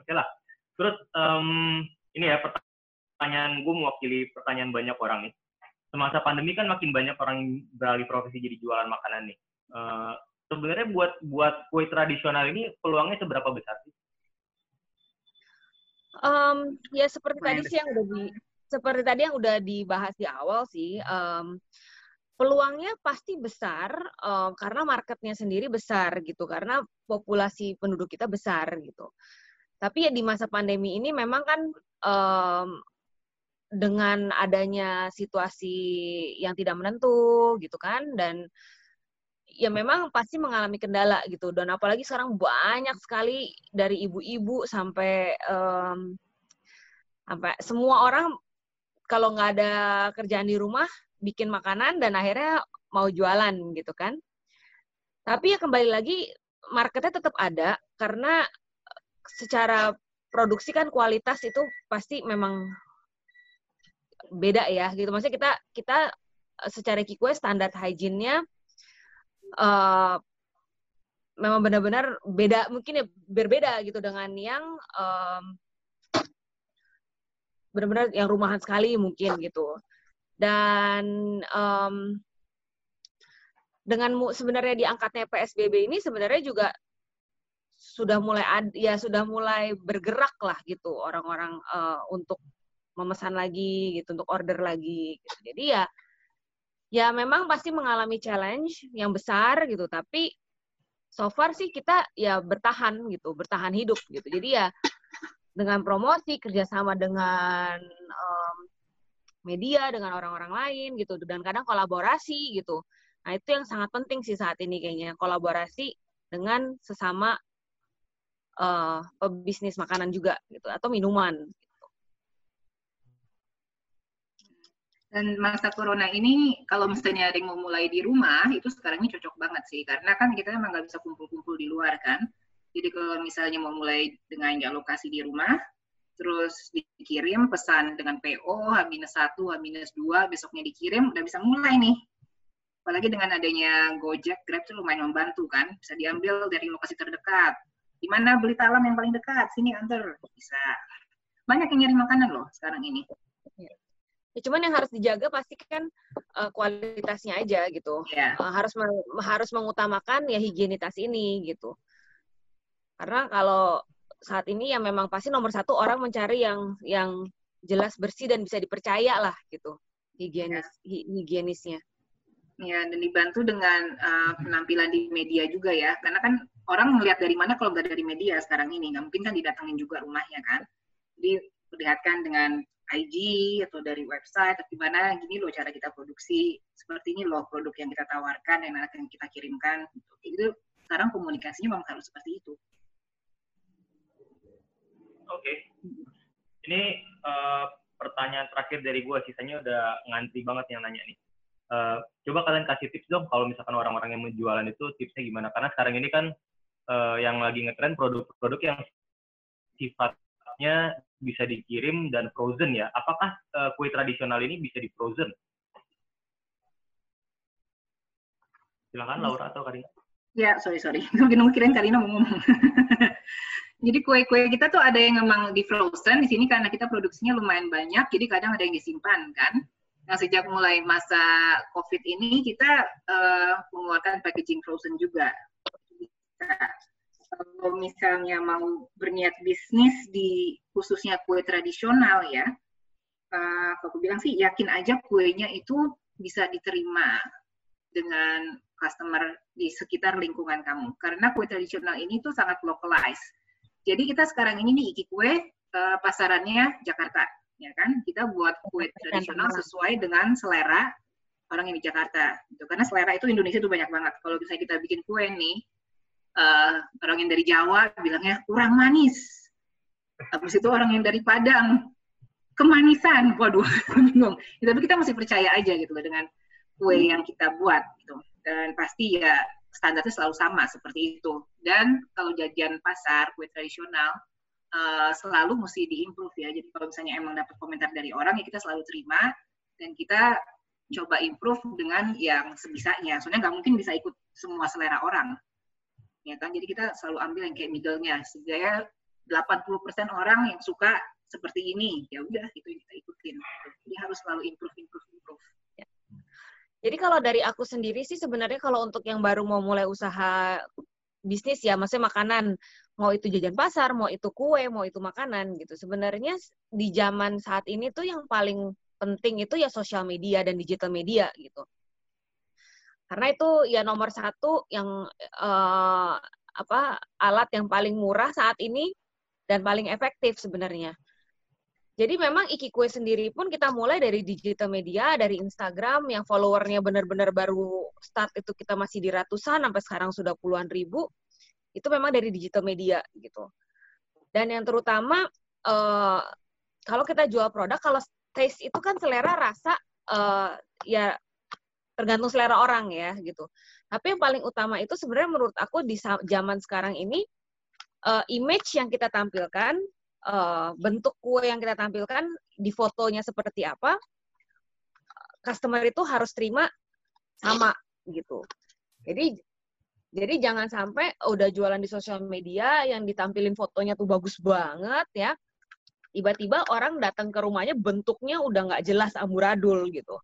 oke lah terus um, ini ya pertanyaan gue mewakili pertanyaan banyak orang nih. semasa pandemi kan makin banyak orang beralih profesi jadi jualan makanan nih. Uh, sebenarnya buat buat kue tradisional ini peluangnya seberapa besar sih? Um, ya seperti tadi sih yang udah di seperti tadi yang udah dibahas di awal sih. Um, peluangnya pasti besar um, karena marketnya sendiri besar gitu karena populasi penduduk kita besar gitu tapi ya di masa pandemi ini memang kan um, dengan adanya situasi yang tidak menentu gitu kan dan ya memang pasti mengalami kendala gitu dan apalagi sekarang banyak sekali dari ibu-ibu sampai um, sampai semua orang kalau nggak ada kerjaan di rumah bikin makanan dan akhirnya mau jualan gitu kan. Tapi ya kembali lagi marketnya tetap ada karena secara produksi kan kualitas itu pasti memang beda ya gitu. Maksudnya kita kita secara kikue standar hygiene-nya uh, memang benar-benar beda mungkin ya berbeda gitu dengan yang um, benar-benar yang rumahan sekali mungkin gitu dan um, dengan sebenarnya diangkatnya PSBB ini sebenarnya juga sudah mulai ad, ya sudah mulai bergerak lah gitu orang-orang uh, untuk memesan lagi gitu untuk order lagi gitu. jadi ya ya memang pasti mengalami challenge yang besar gitu tapi so far sih kita ya bertahan gitu bertahan hidup gitu. Jadi ya dengan promosi kerjasama dengan um, media dengan orang-orang lain gitu dan kadang kolaborasi gitu. Nah itu yang sangat penting sih saat ini kayaknya kolaborasi dengan sesama uh, pebisnis makanan juga gitu atau minuman dan masa corona ini kalau misalnya ada yang mau mulai di rumah itu sekarang ini cocok banget sih karena kan kita emang nggak bisa kumpul-kumpul di luar kan jadi kalau misalnya mau mulai dengan lokasi di rumah terus dikirim pesan dengan PO H-1, H-2, besoknya dikirim, udah bisa mulai nih. Apalagi dengan adanya Gojek, Grab itu lumayan membantu kan, bisa diambil dari lokasi terdekat. Di mana beli talam yang paling dekat, sini antar, bisa. Banyak yang nyari makanan loh sekarang ini. Ya, cuman yang harus dijaga pasti kan uh, kualitasnya aja gitu. Yeah. Uh, harus harus mengutamakan ya higienitas ini gitu. Karena kalau saat ini yang memang pasti nomor satu orang mencari yang yang jelas bersih dan bisa dipercaya lah gitu higienis ya. higienisnya. Ya dan dibantu dengan uh, penampilan di media juga ya karena kan orang melihat dari mana kalau nggak dari media sekarang ini nggak mungkin kan didatangin juga rumahnya kan. Jadi perlihatkan dengan IG atau dari website atau gimana gini loh cara kita produksi seperti ini loh produk yang kita tawarkan yang akan kita kirimkan. Itu sekarang komunikasinya memang harus seperti itu. Oke. Okay. Ini uh, pertanyaan terakhir dari gue, sisanya udah ngantri banget yang nanya nih. Uh, coba kalian kasih tips dong kalau misalkan orang-orang yang menjualan itu tipsnya gimana? Karena sekarang ini kan uh, yang lagi ngetren produk-produk yang sifatnya bisa dikirim dan frozen ya. Apakah uh, kue tradisional ini bisa di frozen? Silakan Laura atau Karina. Ya, sorry sorry. Mungkin kirain Karina mau ngomong. Jadi kue-kue kita tuh ada yang memang di frozen di sini karena kita produksinya lumayan banyak, jadi kadang ada yang disimpan kan. Nah sejak mulai masa COVID ini kita uh, mengeluarkan packaging frozen juga. Kalau misalnya mau berniat bisnis di khususnya kue tradisional ya, uh, kalau aku bilang sih yakin aja kuenya itu bisa diterima dengan customer di sekitar lingkungan kamu. Karena kue tradisional ini tuh sangat localized jadi kita sekarang ini nih Iki Kue uh, pasarannya Jakarta, ya kan? Kita buat kue tradisional sesuai dengan selera orang yang di Jakarta. Gitu. Karena selera itu Indonesia itu banyak banget. Kalau misalnya kita bikin kue nih, uh, orang yang dari Jawa bilangnya kurang manis. Habis itu orang yang dari Padang kemanisan. Waduh, bingung. Ya, tapi kita masih percaya aja gitu loh dengan kue yang kita buat gitu. Dan pasti ya standarnya selalu sama seperti itu. Dan kalau jajan pasar kue tradisional uh, selalu mesti diimprove ya. Jadi kalau misalnya emang dapat komentar dari orang ya kita selalu terima dan kita coba improve dengan yang sebisanya. Soalnya nggak mungkin bisa ikut semua selera orang. Ya kan? Jadi kita selalu ambil yang kayak middle-nya. Supaya 80% orang yang suka seperti ini ya udah itu yang kita ikutin jadi harus selalu improve improve improve ya. jadi kalau dari aku sendiri sih sebenarnya kalau untuk yang baru mau mulai usaha bisnis ya maksudnya makanan mau itu jajan pasar mau itu kue mau itu makanan gitu sebenarnya di zaman saat ini tuh yang paling penting itu ya sosial media dan digital media gitu karena itu ya nomor satu yang uh, apa alat yang paling murah saat ini dan paling efektif sebenarnya. Jadi memang Iki Kue sendiri pun kita mulai dari digital media, dari Instagram yang followernya benar-benar baru start itu kita masih di ratusan sampai sekarang sudah puluhan ribu. Itu memang dari digital media gitu. Dan yang terutama uh, kalau kita jual produk, kalau taste itu kan selera rasa uh, ya tergantung selera orang ya gitu. Tapi yang paling utama itu sebenarnya menurut aku di zaman sekarang ini uh, image yang kita tampilkan, uh, bentuk kue yang kita tampilkan di fotonya seperti apa, customer itu harus terima sama gitu. Jadi jadi jangan sampai udah jualan di sosial media yang ditampilin fotonya tuh bagus banget ya. Tiba-tiba orang datang ke rumahnya bentuknya udah nggak jelas amburadul gitu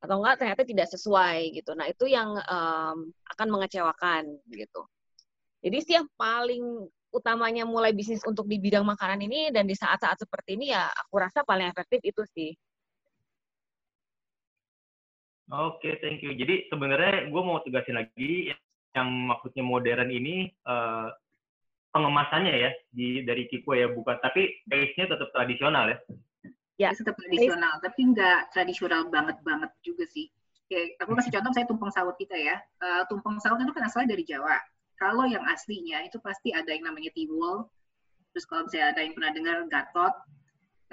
atau enggak ternyata tidak sesuai gitu. Nah, itu yang um, akan mengecewakan gitu. Jadi sih yang paling utamanya mulai bisnis untuk di bidang makanan ini dan di saat-saat seperti ini ya aku rasa paling efektif itu sih. Oke, okay, thank you. Jadi sebenarnya gue mau tegasin lagi yang maksudnya modern ini uh, pengemasannya ya di dari Kiko ya bukan tapi base-nya tetap tradisional ya ya tetap tradisional tapi nggak tradisional banget banget juga sih. Oke, aku kasih contoh saya tumpeng sawut kita ya. Uh, tumpeng sawut itu kan asalnya dari Jawa. Kalau yang aslinya itu pasti ada yang namanya tiwul. Terus kalau misalnya ada yang pernah dengar gatot.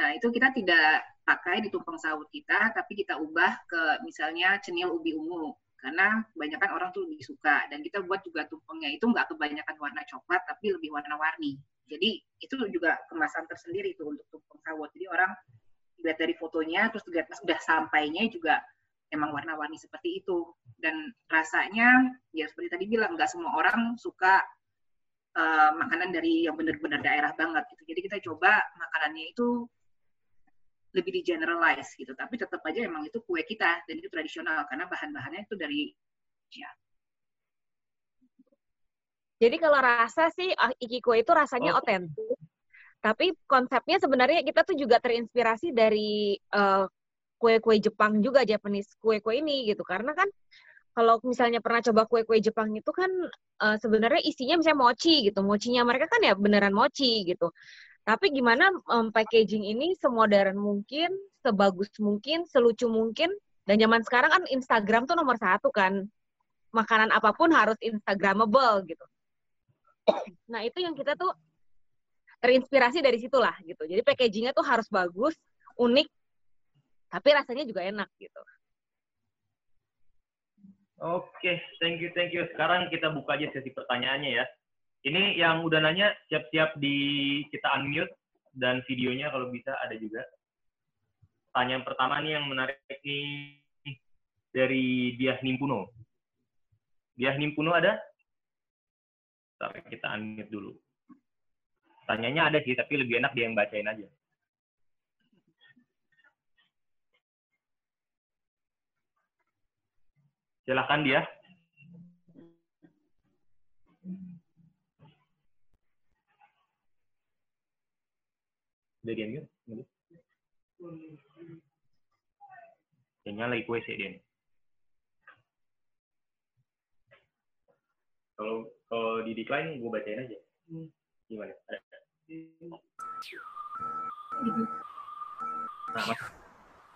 Nah itu kita tidak pakai di tumpeng sawut kita tapi kita ubah ke misalnya cenil ubi ungu. Karena kebanyakan orang tuh lebih suka. Dan kita buat juga tumpengnya itu nggak kebanyakan warna coklat tapi lebih warna-warni jadi itu juga kemasan tersendiri itu untuk tumpeng sawut jadi orang dilihat dari fotonya terus dilihat pas udah sampainya juga emang warna-warni seperti itu. Dan rasanya ya seperti tadi bilang nggak semua orang suka uh, makanan dari yang benar-benar daerah banget gitu. Jadi kita coba makanannya itu lebih di generalize gitu. Tapi tetap aja emang itu kue kita dan itu tradisional karena bahan-bahannya itu dari ya jadi kalau rasa sih ah, iki kue itu rasanya otentik. Tapi konsepnya sebenarnya kita tuh juga terinspirasi dari eh, kue-kue Jepang juga Japanese kue-kue ini gitu. Karena kan kalau misalnya pernah coba kue-kue Jepang itu kan uh, sebenarnya isinya misalnya mochi gitu. Mochinya mereka kan ya beneran mochi gitu. Tapi gimana um, packaging ini semodern mungkin, sebagus mungkin, selucu mungkin. Dan zaman sekarang kan Instagram tuh nomor satu kan. Makanan apa pun harus Instagramable gitu. Nah itu yang kita tuh terinspirasi dari situlah gitu. Jadi packagingnya tuh harus bagus, unik, tapi rasanya juga enak gitu. Oke, thank you, thank you. Sekarang kita buka aja sesi pertanyaannya ya. Ini yang udah nanya siap-siap di kita unmute dan videonya kalau bisa ada juga. Pertanyaan pertama nih yang menarik nih dari Diah Nimpuno. Diah Nimpuno ada? Tapi kita unmute dulu. Tanyanya ada sih, tapi lebih enak dia yang bacain aja. Silahkan dia. Dari dia Kayaknya lagi kue sih dia. Kalau kalau di decline gue bacain aja. Hmm. Gimana? Ada?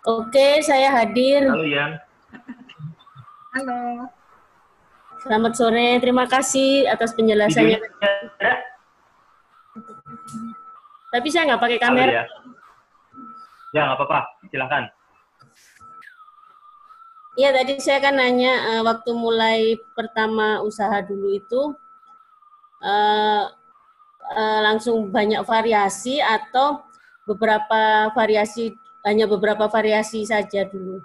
Oke, saya hadir. Halo, Yan. Halo. Selamat sore, terima kasih atas penjelasannya. Tapi saya nggak pakai kamera. Halo, ya, ya nggak apa-apa, silahkan. Iya, tadi saya kan nanya uh, waktu mulai pertama usaha dulu itu, uh, uh, langsung banyak variasi atau beberapa variasi hanya beberapa variasi saja dulu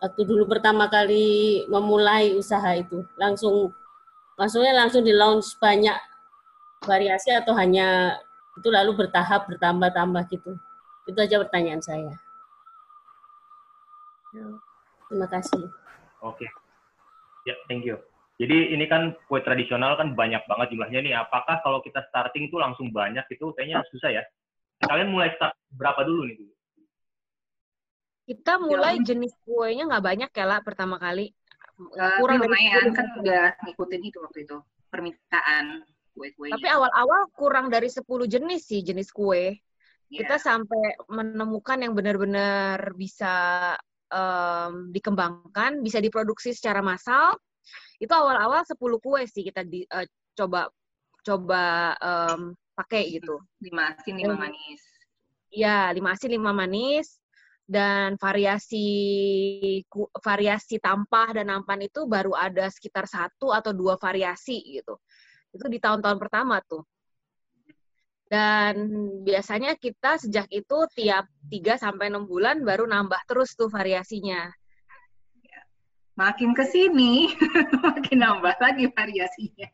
waktu dulu pertama kali memulai usaha itu langsung maksudnya langsung di launch banyak variasi atau hanya Itu lalu bertahap bertambah-tambah gitu. Itu aja pertanyaan saya. Terima kasih. Oke. Ya, thank you. Jadi ini kan kue tradisional kan banyak banget jumlahnya nih. Apakah kalau kita starting itu langsung banyak itu kayaknya susah ya? Kalian mulai start berapa dulu nih? Kita mulai jenis kuenya nggak banyak ya lah pertama kali. Uh, Kurang dari lumayan 10 kan udah ngikutin itu waktu itu permintaan kue-kuenya. Tapi awal-awal kurang dari 10 jenis sih jenis kue. Iya. Kita sampai menemukan yang benar-benar bisa em, dikembangkan, bisa diproduksi secara massal. Itu awal-awal 10 kue sih kita di, eh, coba coba em, pakai gitu. lima asin lima manis. Ya, lima asin, lima manis, dan variasi variasi tampah dan nampan itu baru ada sekitar satu atau dua variasi gitu. Itu di tahun-tahun pertama tuh. Dan biasanya kita sejak itu tiap 3 sampai 6 bulan baru nambah terus tuh variasinya. Makin ke sini makin nambah lagi variasinya.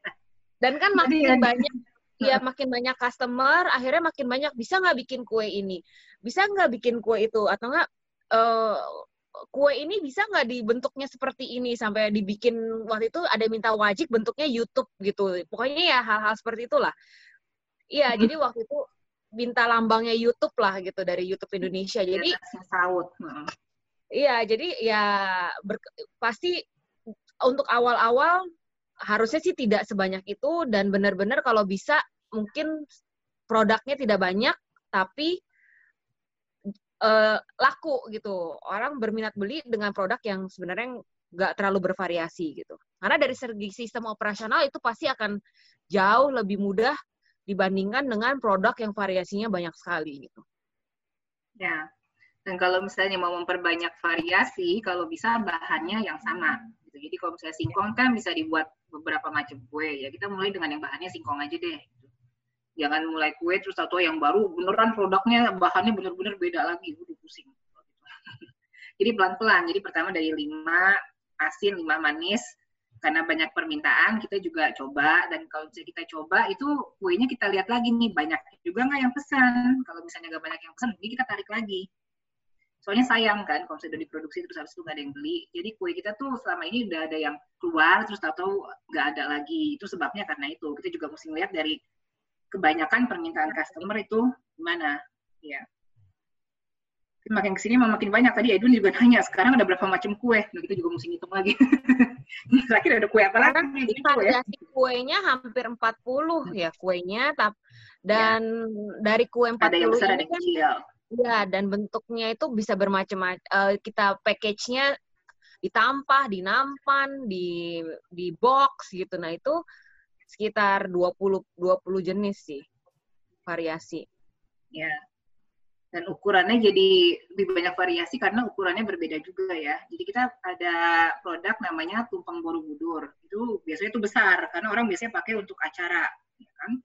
Dan kan Jadi makin ya- banyak ya makin banyak customer, akhirnya makin banyak bisa nggak bikin kue ini, bisa nggak bikin kue itu, atau nggak eh, kue ini bisa nggak dibentuknya seperti ini sampai dibikin waktu itu ada minta wajib bentuknya YouTube gitu, pokoknya ya hal-hal seperti itulah. Iya, Mhm. jadi waktu itu minta lambangnya YouTube lah gitu dari YouTube Indonesia. Jadi saut. Heeh. Iya, jadi ya ber- pasti untuk awal-awal harusnya sih tidak sebanyak itu dan benar-benar kalau bisa mungkin produknya tidak banyak tapi eh, laku gitu. Orang berminat beli dengan produk yang sebenarnya nggak terlalu bervariasi gitu. Karena dari segi sistem operasional itu pasti akan jauh lebih mudah dibandingkan dengan produk yang variasinya banyak sekali gitu. Ya. Dan kalau misalnya mau memperbanyak variasi, kalau bisa bahannya yang sama. Gitu. Jadi kalau misalnya singkong kan bisa dibuat beberapa macam kue. Ya kita mulai dengan yang bahannya singkong aja deh. gitu. Jangan mulai kue terus atau yang baru beneran produknya bahannya bener-bener beda lagi. Udah pusing. Jadi pelan-pelan. Jadi pertama dari lima asin, lima manis. Karena banyak permintaan, kita juga coba. Dan kalau bisa kita coba, itu kuenya kita lihat lagi nih. Banyak juga nggak yang pesan. Kalau misalnya nggak banyak yang pesan, jadi kita tarik lagi. Soalnya sayang kan, kalau sudah diproduksi terus habis itu nggak ada yang beli. Jadi kue kita tuh selama ini udah ada yang keluar, terus tahu-tahu nggak ada lagi. Itu sebabnya karena itu. Kita juga mesti melihat dari kebanyakan permintaan customer itu gimana. Ya. Makin ke sini makin banyak. Tadi Edwin juga nanya, sekarang ada berapa macam kue? Nah, kita juga mesti ngitung lagi. Terakhir ada kue apa lagi? Sekarang Gitu ya. kuenya hampir 40 ya kuenya tap dan dari kue 40 Ada yang besar, ada ini yang kan kecil. ya dan bentuknya itu bisa bermacam-macam Eh, kita package-nya ditampah, dinampan, di di box gitu. Nah, itu sekitar 20 20 jenis sih variasi. Ya. Dan ukurannya jadi lebih banyak variasi karena ukurannya berbeda juga ya. Jadi kita ada produk namanya tumpeng borobudur. Itu biasanya itu besar karena orang biasanya pakai untuk acara, ya kan?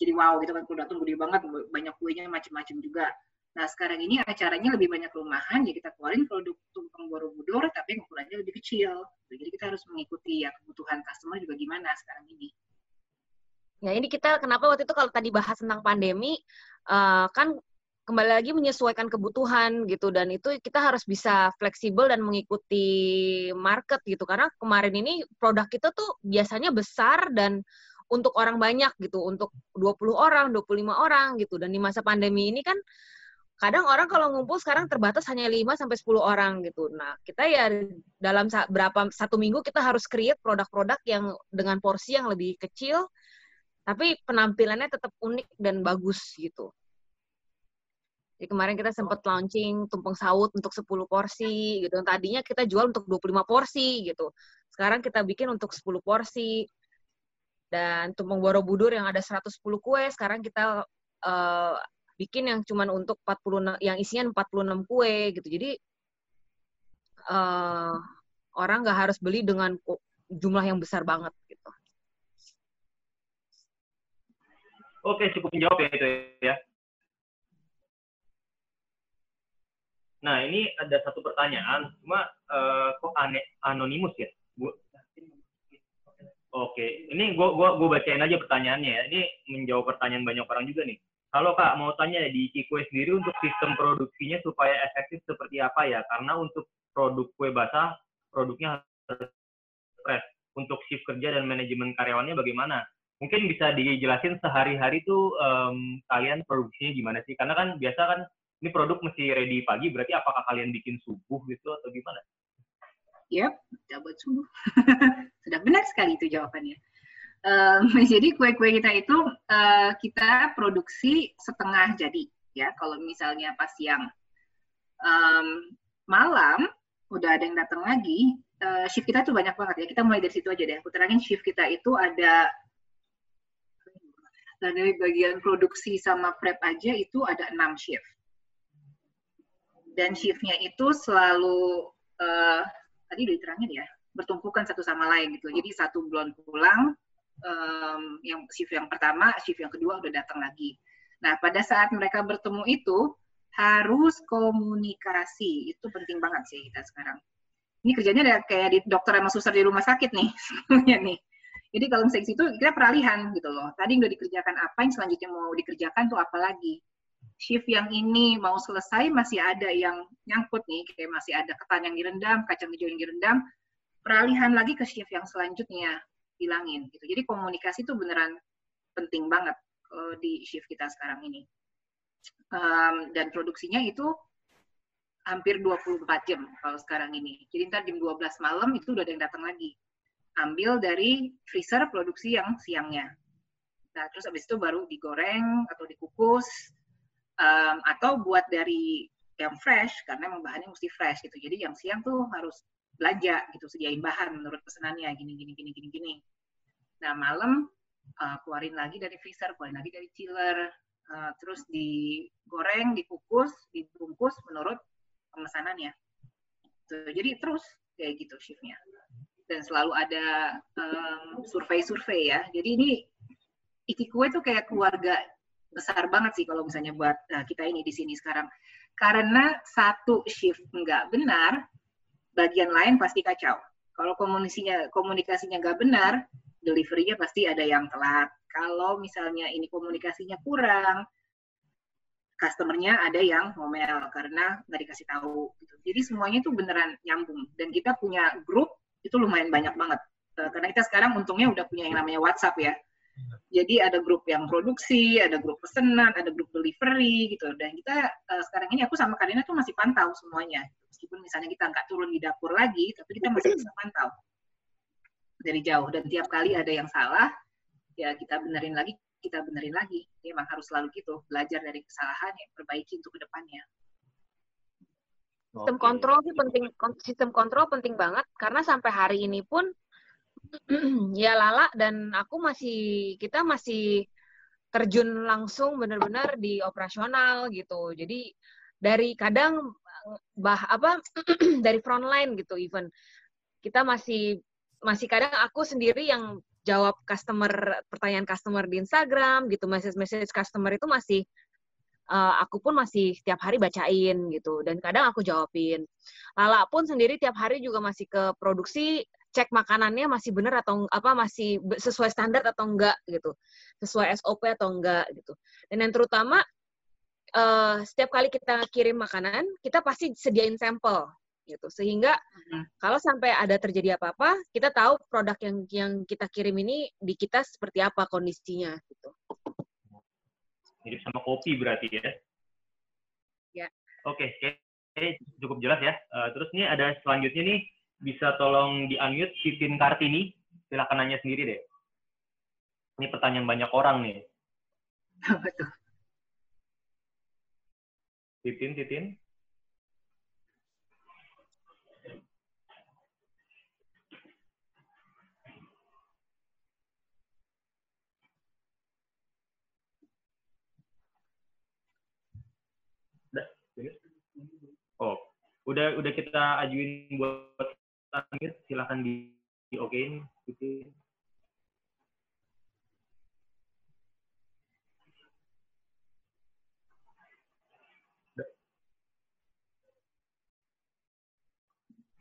Jadi wow gitu kan produk tuh gede banget, banyak kuenya macam-macam juga. Nah sekarang ini acaranya lebih banyak rumahan, jadi kita keluarin produk tumpeng borobudur tapi ukurannya lebih kecil. Jadi kita harus mengikuti ya kebutuhan customer juga gimana sekarang ini. Ya, ini kita kenapa waktu itu kalau tadi bahas tentang pandemi eh, kan kembali lagi menyesuaikan kebutuhan gitu dan itu kita harus bisa fleksibel dan mengikuti market gitu karena kemarin ini produk kita tuh biasanya besar dan untuk orang banyak gitu untuk 20 orang, 25 orang gitu dan di masa pandemi ini kan kadang orang kalau ngumpul sekarang terbatas hanya 5 sampai 10 orang gitu. Nah, kita ya dalam berapa satu minggu kita harus create produk-produk yang dengan porsi yang lebih kecil tapi penampilannya tetap unik dan bagus gitu. Jadi kemarin kita sempat launching tumpeng saut untuk 10 porsi gitu. Tadinya kita jual untuk 25 porsi gitu. Sekarang kita bikin untuk 10 porsi. Dan tumpeng borobudur yang ada 110 kue, sekarang kita eh, bikin yang cuman untuk 40 yang isinya 46 kue gitu. Jadi eh, orang nggak harus beli dengan jumlah yang besar banget gitu. Oke, cukup menjawab ya itu ya. Nah, ini ada satu pertanyaan, cuma eh, kok aneh, anonimus ya? Bu? Oke, ini gua gua gua bacain aja pertanyaannya ya. Ini menjawab pertanyaan banyak orang juga nih. Halo Kak, mau tanya di Kikue sendiri untuk sistem produksinya supaya efektif seperti apa ya? Karena untuk produk kue basah, produknya harus fresh. Untuk shift kerja dan manajemen karyawannya bagaimana? Mungkin bisa dijelasin sehari-hari tuh um, kalian produksinya gimana sih? Karena kan biasa kan ini produk mesti ready pagi, berarti apakah kalian bikin subuh gitu atau gimana? Yap, buat subuh. Sudah benar sekali itu jawabannya. Um, jadi kue-kue kita itu uh, kita produksi setengah jadi ya. Kalau misalnya pas siang, um, malam udah ada yang datang lagi, uh, shift kita tuh banyak banget ya. Kita mulai dari situ aja deh. Aku terangin shift kita itu ada dari bagian produksi sama prep aja itu ada enam shift. Dan shiftnya itu selalu uh, tadi udah diterangin ya bertumpukan satu sama lain gitu jadi satu belum pulang um, yang shift yang pertama shift yang kedua udah datang lagi. Nah pada saat mereka bertemu itu harus komunikasi. Itu penting banget sih kita sekarang. Ini kerjanya ada kayak di dokter sama suster di rumah sakit nih semuanya nih. Jadi kalau misalnya situ kita peralihan gitu loh. Tadi udah dikerjakan apa yang selanjutnya mau dikerjakan tuh apa lagi? Shift yang ini mau selesai masih ada yang nyangkut nih, kayak masih ada ketan yang direndam, kacang hijau yang direndam, peralihan lagi ke shift yang selanjutnya hilangin gitu. Jadi komunikasi itu beneran penting banget uh, di shift kita sekarang ini. Um, dan produksinya itu hampir 24 jam kalau sekarang ini. Jadi ntar jam 12 malam itu udah ada yang datang lagi. Ambil dari freezer produksi yang siangnya. Nah, terus habis itu baru digoreng atau dikukus, um, atau buat dari yang fresh karena memang bahannya mesti fresh gitu. Jadi yang siang tuh harus belanja gitu, sediain bahan menurut pesanannya gini gini gini gini gini. Nah malam uh, keluarin lagi dari freezer, keluarin lagi dari chiller, uh, terus digoreng, dikukus, dibungkus menurut pemesanannya. Jadi terus kayak gitu shiftnya. Dan selalu ada um, survei-survei ya. Jadi ini Ikikue tuh kayak keluarga besar banget sih kalau misalnya buat nah, kita ini di sini sekarang. Karena satu shift nggak benar, bagian lain pasti kacau. Kalau komunikasinya komunikasinya nggak benar, deliverynya pasti ada yang telat. Kalau misalnya ini komunikasinya kurang, customernya ada yang ngomel karena nggak dikasih tahu. Gitu. Jadi semuanya itu beneran nyambung. Dan kita punya grup itu lumayan banyak banget. Eh, karena kita sekarang untungnya udah punya yang namanya WhatsApp ya. Jadi ada grup yang produksi, ada grup pesanan, ada grup delivery gitu. Dan kita uh, sekarang ini aku sama Karina tuh masih pantau semuanya. Meskipun misalnya kita nggak turun di dapur lagi, tapi kita masih bisa pantau dari jauh. Dan tiap kali ada yang salah, ya kita benerin lagi, kita benerin lagi. Ya, emang harus selalu gitu, belajar dari kesalahan, ya, perbaiki untuk ke depannya. Sistem kontrol sih penting, sistem kontrol penting banget karena sampai hari ini pun ya Lala dan aku masih kita masih terjun langsung benar-benar di operasional gitu. Jadi dari kadang bah apa dari frontline gitu even kita masih masih kadang aku sendiri yang jawab customer pertanyaan customer di Instagram gitu message message customer itu masih uh, aku pun masih setiap hari bacain gitu dan kadang aku jawabin. Lala pun sendiri tiap hari juga masih ke produksi cek makanannya masih benar atau apa masih sesuai standar atau enggak gitu sesuai SOP atau enggak gitu. Dan yang terutama uh, setiap kali kita kirim makanan kita pasti sediain sampel gitu sehingga hmm. kalau sampai ada terjadi apa-apa kita tahu produk yang yang kita kirim ini di kita seperti apa kondisinya gitu mirip sama kopi berarti ya ya oke okay. cukup jelas ya uh, terus ini ada selanjutnya nih bisa tolong di-unmute Titin Kartini? Silahkan nanya sendiri deh. Ini pertanyaan banyak orang nih. Titin, Titin. Oh, udah udah kita ajuin buat langit silahkan di, di okein gitu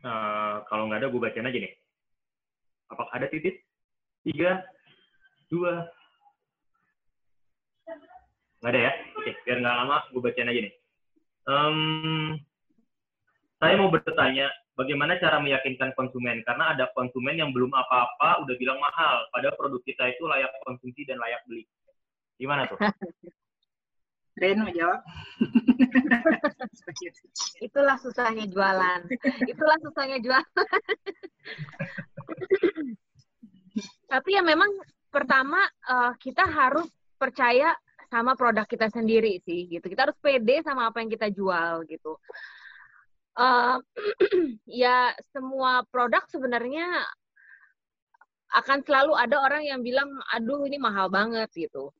Nah, kalau nggak ada, gue bacain aja nih. Apakah ada titik? tiga, dua. Nggak ada ya? Oke, biar nggak lama, gue bacain aja nih. Um, saya mau bertanya, bagaimana cara meyakinkan konsumen? Karena ada konsumen yang belum apa-apa udah bilang mahal, padahal produk kita itu layak konsumsi dan layak beli. Gimana tuh? Ren mau jawab. Itulah susahnya jualan. Itulah susahnya jualan. Tapi ya memang pertama uh, kita harus percaya sama produk kita sendiri sih gitu. Kita harus pede sama apa yang kita jual gitu. Uh, ya semua produk sebenarnya akan selalu ada orang yang bilang aduh ini mahal banget gitu.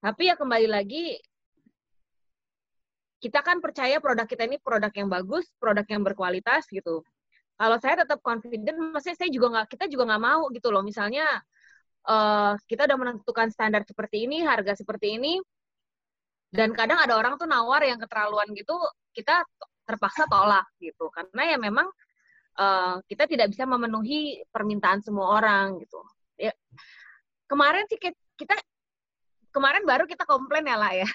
Tapi ya kembali lagi kita kan percaya produk kita ini produk yang bagus, produk yang berkualitas gitu. Kalau saya tetap confident, maksudnya saya juga nggak, kita juga nggak mau gitu loh. Misalnya uh, kita udah menentukan standar seperti ini, harga seperti ini, dan kadang ada orang tuh nawar yang keterlaluan gitu, kita terpaksa tolak gitu. Karena ya memang uh, kita tidak bisa memenuhi permintaan semua orang gitu. Ya, kemarin sih kita kemarin baru kita komplain ya lah ya.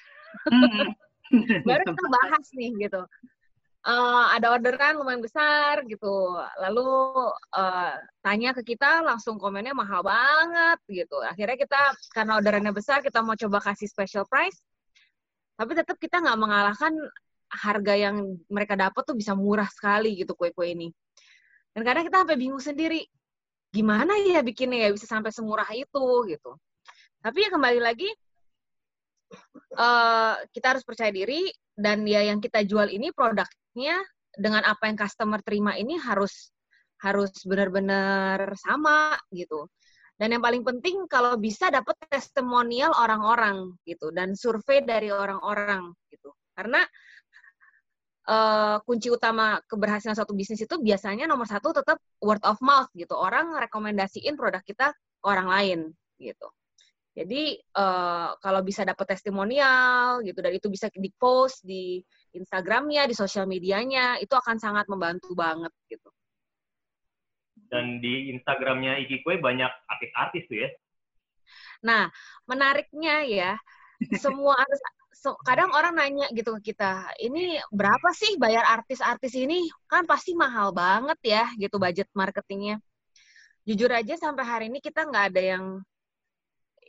Mm-hmm. baru kita bahas nih gitu uh, ada orderan lumayan besar gitu lalu uh, tanya ke kita langsung komennya mahal banget gitu akhirnya kita karena orderannya besar kita mau coba kasih special price tapi tetap kita nggak mengalahkan harga yang mereka dapat tuh bisa murah sekali gitu kue-kue ini dan kadang kita sampai bingung sendiri gimana ya bikinnya ya bisa sampai semurah itu gitu tapi ya kembali lagi uh, kita harus percaya diri dan ya yang kita jual ini produknya dengan apa yang customer terima ini harus harus benar-benar sama gitu. Dan yang paling penting kalau bisa dapat testimonial orang-orang gitu dan survei dari orang-orang gitu. Karena uh, kunci utama keberhasilan suatu bisnis itu biasanya nomor satu tetap word of mouth gitu. Orang rekomendasiin produk kita ke orang lain gitu. Jadi uh, kalau bisa dapat testimonial gitu dan itu bisa di post di Instagramnya, di sosial medianya, itu akan sangat membantu banget gitu. Dan di Instagramnya Iki Kue banyak artis-artis tuh ya? Nah, menariknya ya, semua artis, so, kadang orang nanya gitu ke kita, ini berapa sih bayar artis-artis ini? Kan pasti mahal banget ya, gitu budget marketingnya. Jujur aja sampai hari ini kita nggak ada yang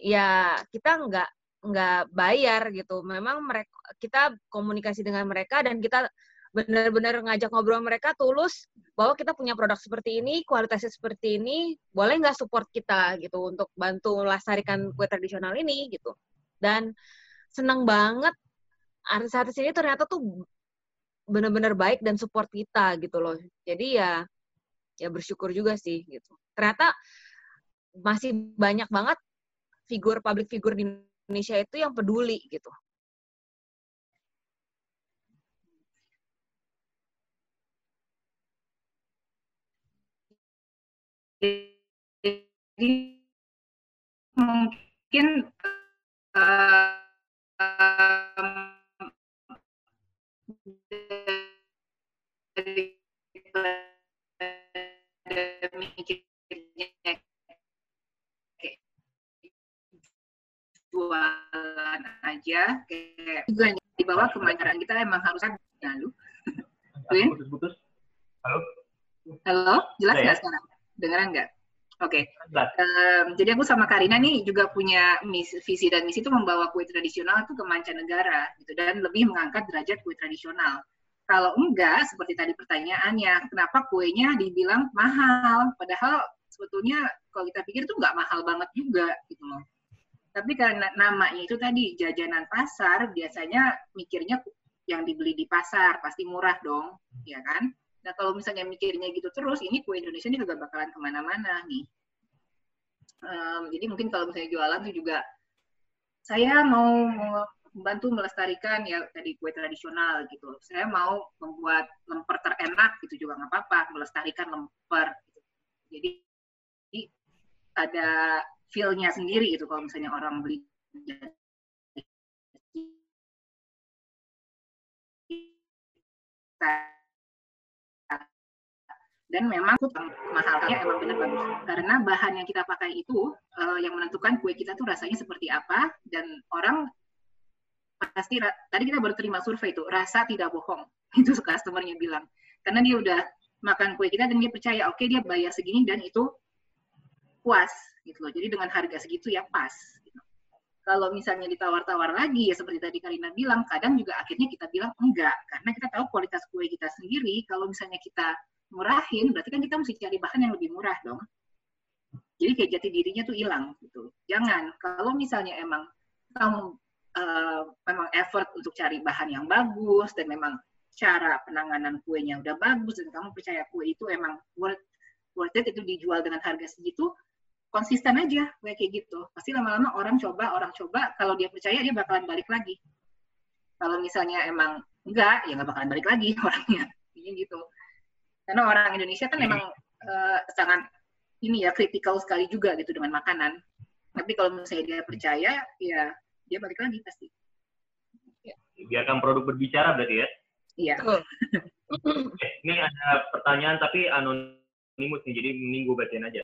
ya kita nggak nggak bayar gitu. Memang mereka kita komunikasi dengan mereka dan kita benar-benar ngajak ngobrol mereka tulus bahwa kita punya produk seperti ini, kualitasnya seperti ini, boleh nggak support kita gitu untuk bantu melestarikan kue tradisional ini gitu. Dan senang banget artis-artis ini ternyata tuh benar-benar baik dan support kita gitu loh. Jadi ya ya bersyukur juga sih gitu. Ternyata masih banyak banget figur public figure di Indonesia itu yang peduli gitu. Jadi mungkin uh, jualan aja kayak juga di bawah kemajaran kita emang harus ada lalu. Win putus halo? Halo? Jelas nggak ya? sekarang? Dengeran nggak oke okay. um, jadi aku sama Karina nih juga punya misi, visi dan misi itu membawa kue tradisional itu ke mancanegara gitu dan lebih mengangkat derajat kue tradisional kalau enggak seperti tadi pertanyaannya kenapa kuenya dibilang mahal padahal sebetulnya kalau kita pikir itu nggak mahal banget juga gitu loh tapi karena namanya itu tadi jajanan pasar, biasanya mikirnya yang dibeli di pasar pasti murah dong, ya kan? Nah kalau misalnya mikirnya gitu terus, ini kue Indonesia ini juga bakalan ke mana-mana nih. Um, jadi mungkin kalau misalnya jualan tuh juga saya mau membantu melestarikan ya tadi kue tradisional gitu. Saya mau membuat lemper terenak gitu juga nggak apa-apa, melestarikan lemper. Gitu. Jadi ada feel-nya sendiri itu kalau misalnya orang beli dan memang mahalnya emang benar bagus. Karena bahan yang kita pakai itu uh, yang menentukan kue kita tuh rasanya seperti apa dan orang pasti tadi kita baru terima survei itu rasa tidak bohong. Itu customernya bilang. Karena dia udah makan kue kita dan dia percaya oke okay, dia bayar segini dan itu puas gitu loh. Jadi dengan harga segitu ya pas gitu. kalau misalnya ditawar-tawar lagi ya seperti tadi Karina bilang kadang juga akhirnya kita bilang enggak. Karena kita tahu kualitas kue kita sendiri kalau misalnya kita murahin, berarti kan kita mesti cari bahan yang lebih murah dong. Jadi kayak jati dirinya tuh hilang gitu. Jangan kalau misalnya emang kamu uh, memang effort untuk cari bahan yang bagus dan memang cara penanganan kuenya udah bagus dan kamu percaya kue itu emang worth worth it itu dijual dengan harga segitu, konsisten aja kayak gitu. Pasti lama-lama orang coba, orang coba, kalau dia percaya dia bakalan balik lagi. Kalau misalnya emang enggak, ya nggak bakalan balik lagi orangnya. Ini gitu karena orang Indonesia kan memang uh, sangat ini ya kritikal sekali juga gitu dengan makanan. Tapi kalau misalnya dia percaya ya dia balik lagi pasti. Ya. biarkan produk berbicara berarti ya? Iya. Oke, ini ada pertanyaan tapi anonimus nih jadi mending gue bacain aja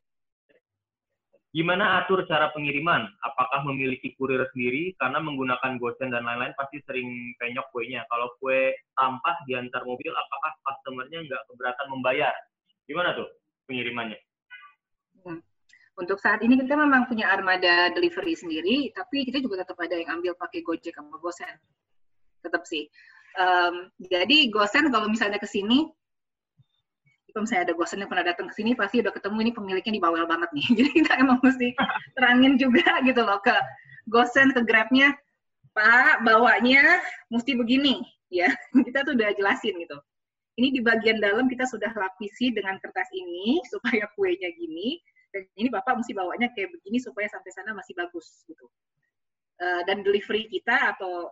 Gimana atur cara pengiriman? Apakah memiliki kurir sendiri? Karena menggunakan gosen dan lain-lain pasti sering penyok kuenya. Kalau kue tampah di antar mobil, apakah customernya nggak keberatan membayar? Gimana tuh pengirimannya? Hmm. Untuk saat ini kita memang punya armada delivery sendiri, tapi kita juga tetap ada yang ambil pakai Gojek sama Gosen. Tetap sih. Um, jadi Gosen kalau misalnya ke sini, kalau misalnya ada gosen yang pernah datang ke sini pasti udah ketemu ini pemiliknya di bawel banget nih. Jadi kita emang mesti terangin juga gitu loh ke gosen ke grabnya pak bawanya mesti begini. Ya kita tuh udah jelasin gitu. Ini di bagian dalam kita sudah lapisi dengan kertas ini supaya kuenya gini dan ini bapak mesti bawanya kayak begini supaya sampai sana masih bagus gitu. Uh, dan delivery kita atau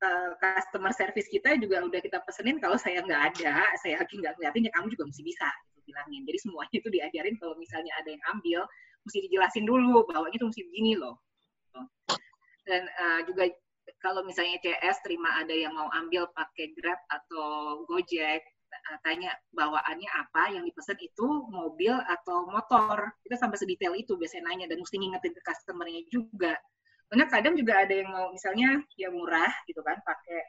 uh, customer service kita juga udah kita pesenin kalau saya nggak ada, saya lagi nggak ngeliatin ya kamu juga mesti bisa gitu bilangin. Jadi semuanya itu diajarin kalau misalnya ada yang ambil, mesti dijelasin dulu bahwa itu mesti begini loh. Dan uh, juga kalau misalnya CS terima ada yang mau ambil pakai Grab atau Gojek, uh, tanya bawaannya apa yang dipesan itu mobil atau motor. Kita sampai sedetail itu biasanya nanya dan mesti ngingetin ke customernya juga karena kadang juga ada yang mau misalnya ya murah gitu kan pakai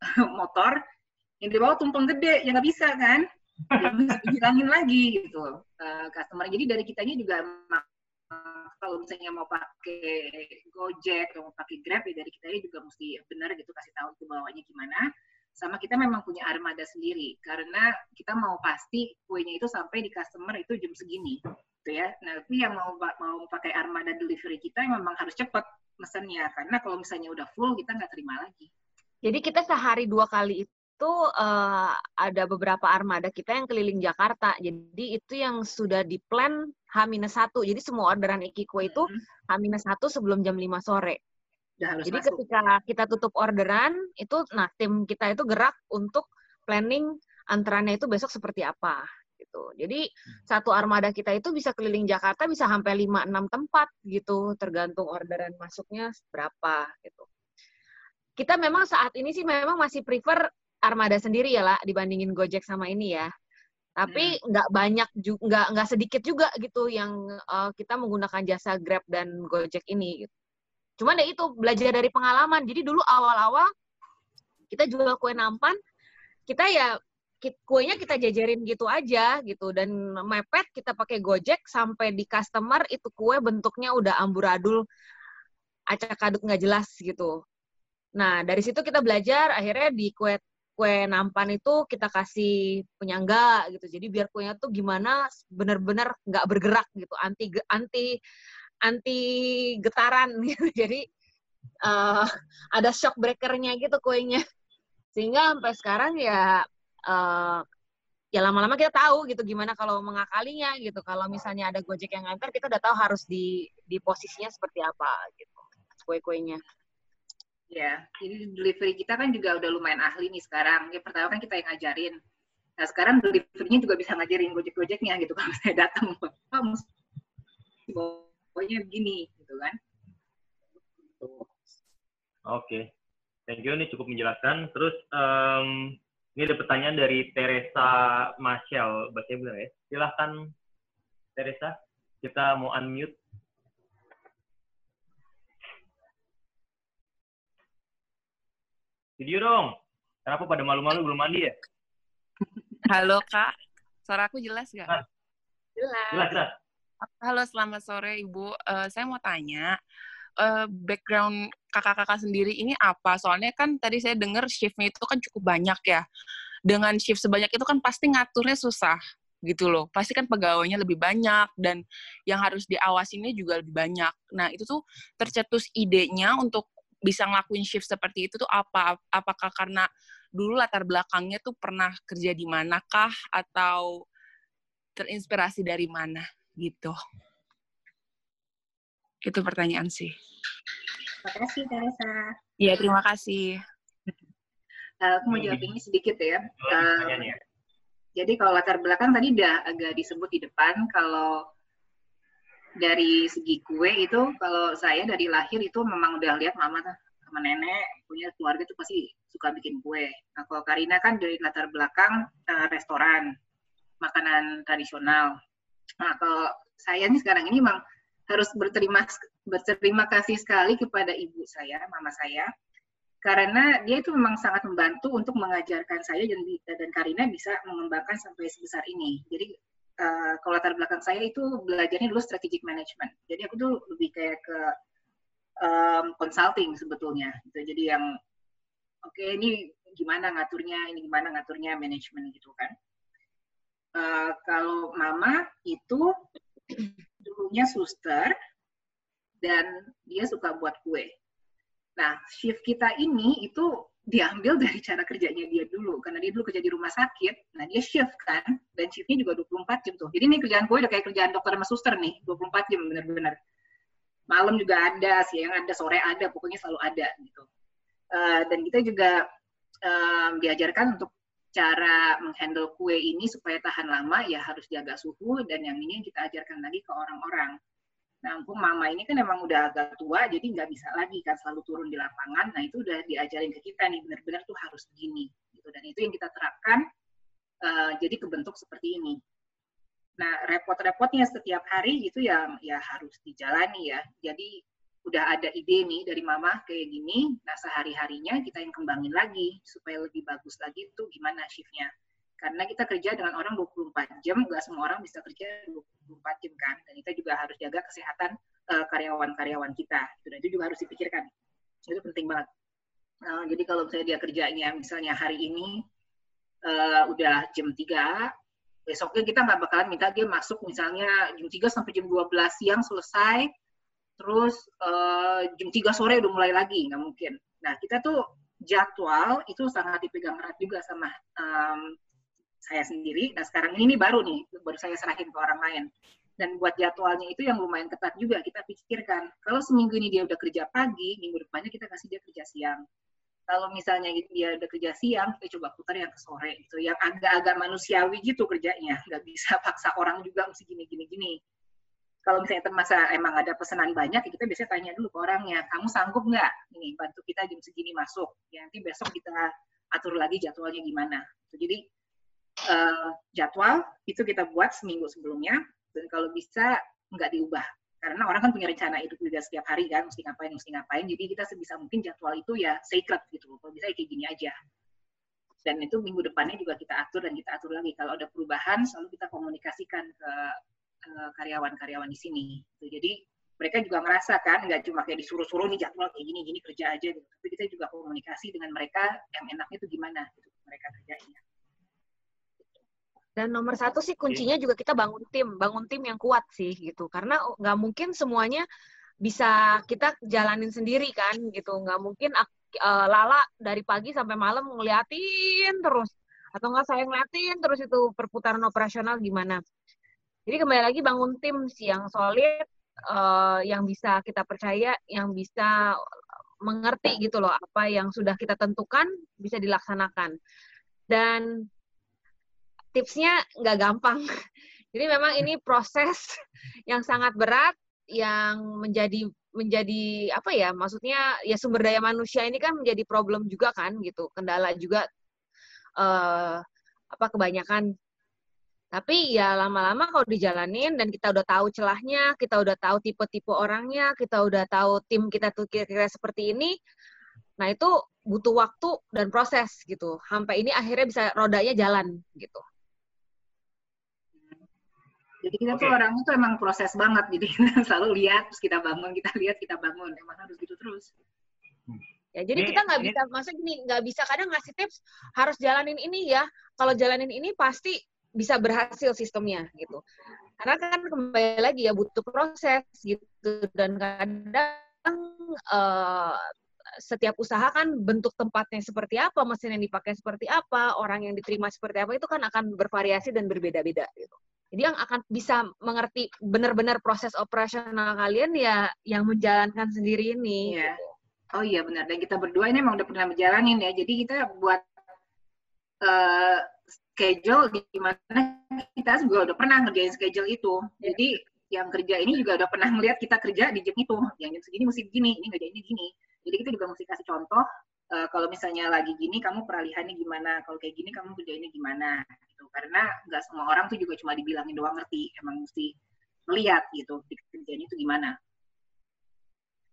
motor yang dibawa tumpeng gede ya nggak bisa kan? Dihilangin lagi gitu uh, customer. Jadi dari kitanya juga kalau misalnya mau pakai Gojek atau mau pakai Grab ya dari kitanya juga mesti benar gitu kasih tahu itu bawanya gimana sama kita memang punya armada sendiri karena kita mau pasti kuenya itu sampai di customer itu jam segini gitu ya. Nah, tapi yang mau mau pakai armada delivery kita memang harus cepat mesennya karena kalau misalnya udah full kita nggak terima lagi. Jadi kita sehari dua kali itu uh, ada beberapa armada kita yang keliling Jakarta. Jadi itu yang sudah di plan H-1. Jadi semua orderan Ikiko itu H-1 sebelum jam 5 sore. Jadi masuk. ketika kita tutup orderan, itu nah tim kita itu gerak untuk planning antrannya itu besok seperti apa gitu. Jadi hmm. satu armada kita itu bisa keliling Jakarta bisa sampai 5 6 tempat gitu, tergantung orderan masuknya berapa gitu. Kita memang saat ini sih memang masih prefer armada sendiri ya lah dibandingin Gojek sama ini ya. Tapi hmm. nggak hmm. banyak juga nggak nggak sedikit juga gitu yang uh, kita menggunakan jasa Grab dan Gojek ini gitu. Cuman ya itu belajar dari pengalaman. Jadi dulu awal-awal kita jual kue nampan, kita ya kuenya kita jajarin gitu aja gitu dan mepet kita pakai Gojek sampai di customer itu kue bentuknya udah amburadul acak aduk nggak jelas gitu. Nah dari situ kita belajar akhirnya di kue kue nampan itu kita kasih penyangga gitu. Jadi biar kuenya tuh gimana bener-bener nggak bergerak gitu, anti anti anti getaran gitu. Jadi uh, ada shock breakernya gitu kuenya. Sehingga sampai sekarang ya uh, ya lama-lama kita tahu gitu gimana kalau mengakalinya gitu. Kalau misalnya ada Gojek yang nganter, kita udah tahu harus di di posisinya seperti apa gitu kue-kuenya. Ya, jadi delivery kita kan juga udah lumayan ahli nih sekarang. Ya, pertama kan kita yang ngajarin. Nah, sekarang delivery-nya juga bisa ngajarin Gojek-Gojeknya gitu. Kalau saya datang, Pak, pokoknya begini, gitu kan. Oke, okay. thank you. Ini cukup menjelaskan. Terus, um, Ini ada pertanyaan dari Teresa Marshall, baca benar ya. Silahkan Teresa, kita mau unmute. Video dong. Kenapa pada malu-malu belum mandi ya? Halo Kak, suara aku jelas nggak? Jelas. Jelas, jelas. Halo, selamat sore Ibu. Eh, saya mau tanya, eh, background kakak-kakak sendiri ini apa? Soalnya kan tadi saya dengar shiftnya itu kan cukup banyak ya. Dengan shift sebanyak itu kan pasti ngaturnya susah gitu loh. Pasti kan pegawainya lebih banyak dan yang harus diawasinnya juga lebih banyak. Nah, itu tuh tercetus idenya untuk bisa ngelakuin shift seperti itu tuh apa? Apakah karena dulu latar belakangnya tuh pernah kerja di manakah atau terinspirasi dari mana gitu? Itu pertanyaan sih. Terima kasih, Teresa. Iya, terima kasih. Uh, aku mau jawab ini sedikit ya. Uh, pertanyaannya. jadi kalau latar belakang tadi udah agak disebut di depan, kalau dari segi kue itu, kalau saya dari lahir itu memang udah lihat mama sama nenek punya keluarga itu pasti suka bikin kue. Nah, kalau Karina kan dari latar belakang uh, restoran, makanan tradisional. Nah, kalau saya nih sekarang ini memang harus berterima berterima kasih sekali kepada ibu saya, mama saya, karena dia itu memang sangat membantu untuk mengajarkan saya dan dan Karina bisa mengembangkan sampai sebesar ini. Jadi uh, kalau latar belakang saya itu belajarnya dulu strategic management. Jadi aku tuh lebih kayak ke um, consulting sebetulnya. Gitu. Jadi yang oke okay, ini gimana ngaturnya, ini gimana ngaturnya manajemen gitu kan. Uh, kalau mama itu dulunya suster dan dia suka buat kue. Nah, shift kita ini itu diambil dari cara kerjanya dia dulu. Karena dia dulu kerja di rumah sakit, nah dia shift kan, dan shiftnya juga 24 jam tuh. Jadi ini kerjaan gue udah kayak kerjaan dokter sama suster nih, 24 jam bener-bener. Malam juga ada, siang ada, sore ada, pokoknya selalu ada gitu. Uh, dan kita juga um, diajarkan untuk cara menghandle kue ini supaya tahan lama ya harus jaga suhu dan yang ini kita ajarkan lagi ke orang-orang. Nah, ampun mama ini kan emang udah agak tua, jadi nggak bisa lagi kan selalu turun di lapangan. Nah, itu udah diajarin ke kita nih, benar-benar tuh harus begini. Gitu. Dan itu yang kita terapkan, uh, jadi kebentuk seperti ini. Nah, repot-repotnya setiap hari itu ya, ya harus dijalani ya. Jadi udah ada ide nih dari mama kayak gini, nah sehari-harinya kita yang kembangin lagi, supaya lebih bagus lagi itu gimana shiftnya karena kita kerja dengan orang 24 jam, nggak semua orang bisa kerja 24 jam kan, dan kita juga harus jaga kesehatan karyawan-karyawan uh, kita, gitu. dan itu juga harus dipikirkan, itu penting banget. Nah, jadi kalau misalnya dia kerjanya misalnya hari ini uh, udah jam 3, besoknya kita nggak bakalan minta dia masuk misalnya jam 3 sampai jam 12 siang selesai, terus uh, jam 3 sore udah mulai lagi, nggak mungkin. Nah, kita tuh jadwal itu sangat dipegang erat juga sama um, saya sendiri. Nah sekarang ini baru nih, baru saya serahin ke orang lain. Dan buat jadwalnya itu yang lumayan ketat juga kita pikirkan. Kalau seminggu ini dia udah kerja pagi, minggu depannya kita kasih dia kerja siang. Kalau misalnya dia udah kerja siang, kita coba putar yang ke sore gitu, yang agak-agak manusiawi gitu kerjanya. Nggak bisa paksa orang juga mesti gini-gini-gini. Kalau misalnya termasa emang ada pesanan banyak, ya kita biasanya tanya dulu ke orangnya, kamu sanggup nggak? Ini bantu kita jam segini masuk. Ya, nanti besok kita atur lagi jadwalnya gimana. Jadi uh, jadwal itu kita buat seminggu sebelumnya dan kalau bisa nggak diubah karena orang kan punya rencana hidup juga setiap hari kan mesti ngapain mesti ngapain jadi kita sebisa mungkin jadwal itu ya sacred gitu kalau bisa ya kayak gini aja dan itu minggu depannya juga kita atur dan kita atur lagi kalau ada perubahan selalu kita komunikasikan ke karyawan-karyawan di sini gitu. jadi mereka juga ngerasa kan nggak cuma kayak disuruh-suruh nih jadwal kayak gini gini kerja aja gitu tapi kita juga komunikasi dengan mereka yang enaknya itu gimana gitu mereka kerjanya dan nomor satu sih kuncinya juga kita bangun tim, bangun tim yang kuat sih gitu. Karena nggak mungkin semuanya bisa kita jalanin sendiri kan gitu. Nggak mungkin uh, Lala dari pagi sampai malam ngeliatin terus. Atau nggak saya ngeliatin terus itu perputaran operasional gimana. Jadi kembali lagi bangun tim sih yang solid, uh, yang bisa kita percaya, yang bisa mengerti gitu loh apa yang sudah kita tentukan bisa dilaksanakan. Dan tipsnya nggak gampang. Jadi memang ini proses yang sangat berat yang menjadi menjadi apa ya maksudnya ya sumber daya manusia ini kan menjadi problem juga kan gitu kendala juga uh, apa kebanyakan tapi ya lama-lama kalau dijalanin dan kita udah tahu celahnya, kita udah tahu tipe-tipe orangnya, kita udah tahu tim kita tuh kira-kira seperti ini, nah itu butuh waktu dan proses gitu. Sampai ini akhirnya bisa rodanya jalan gitu. Jadi kita okay. tuh orang itu emang proses banget, jadi kita selalu lihat, terus kita bangun, kita lihat, kita bangun, emang harus gitu terus. Ya, jadi kita nggak bisa, maksudnya gini, nggak bisa kadang ngasih tips harus jalanin ini ya. Kalau jalanin ini pasti bisa berhasil sistemnya gitu. Karena kan kembali lagi ya butuh proses gitu dan kadang uh, setiap usaha kan bentuk tempatnya seperti apa, mesin yang dipakai seperti apa, orang yang diterima seperti apa itu kan akan bervariasi dan berbeda-beda gitu. Jadi yang akan bisa mengerti benar-benar proses operasional kalian ya yang menjalankan sendiri ini. Iya. Gitu. Oh iya benar. Dan kita berdua ini memang udah pernah menjalanin ya. Jadi kita buat uh, schedule di mana kita juga udah pernah ngerjain schedule itu. Jadi yang kerja ini juga udah pernah melihat kita kerja di jam itu. Yang jam segini mesti gini, ini ngerjainnya gini. Jadi kita juga mesti kasih contoh. Uh, kalau misalnya lagi gini, kamu peralihannya gimana? Kalau kayak gini, kamu kerjainnya gimana? Gitu. Karena nggak semua orang tuh juga cuma dibilangin doang ngerti. Emang mesti melihat gitu, kerjanya itu gimana.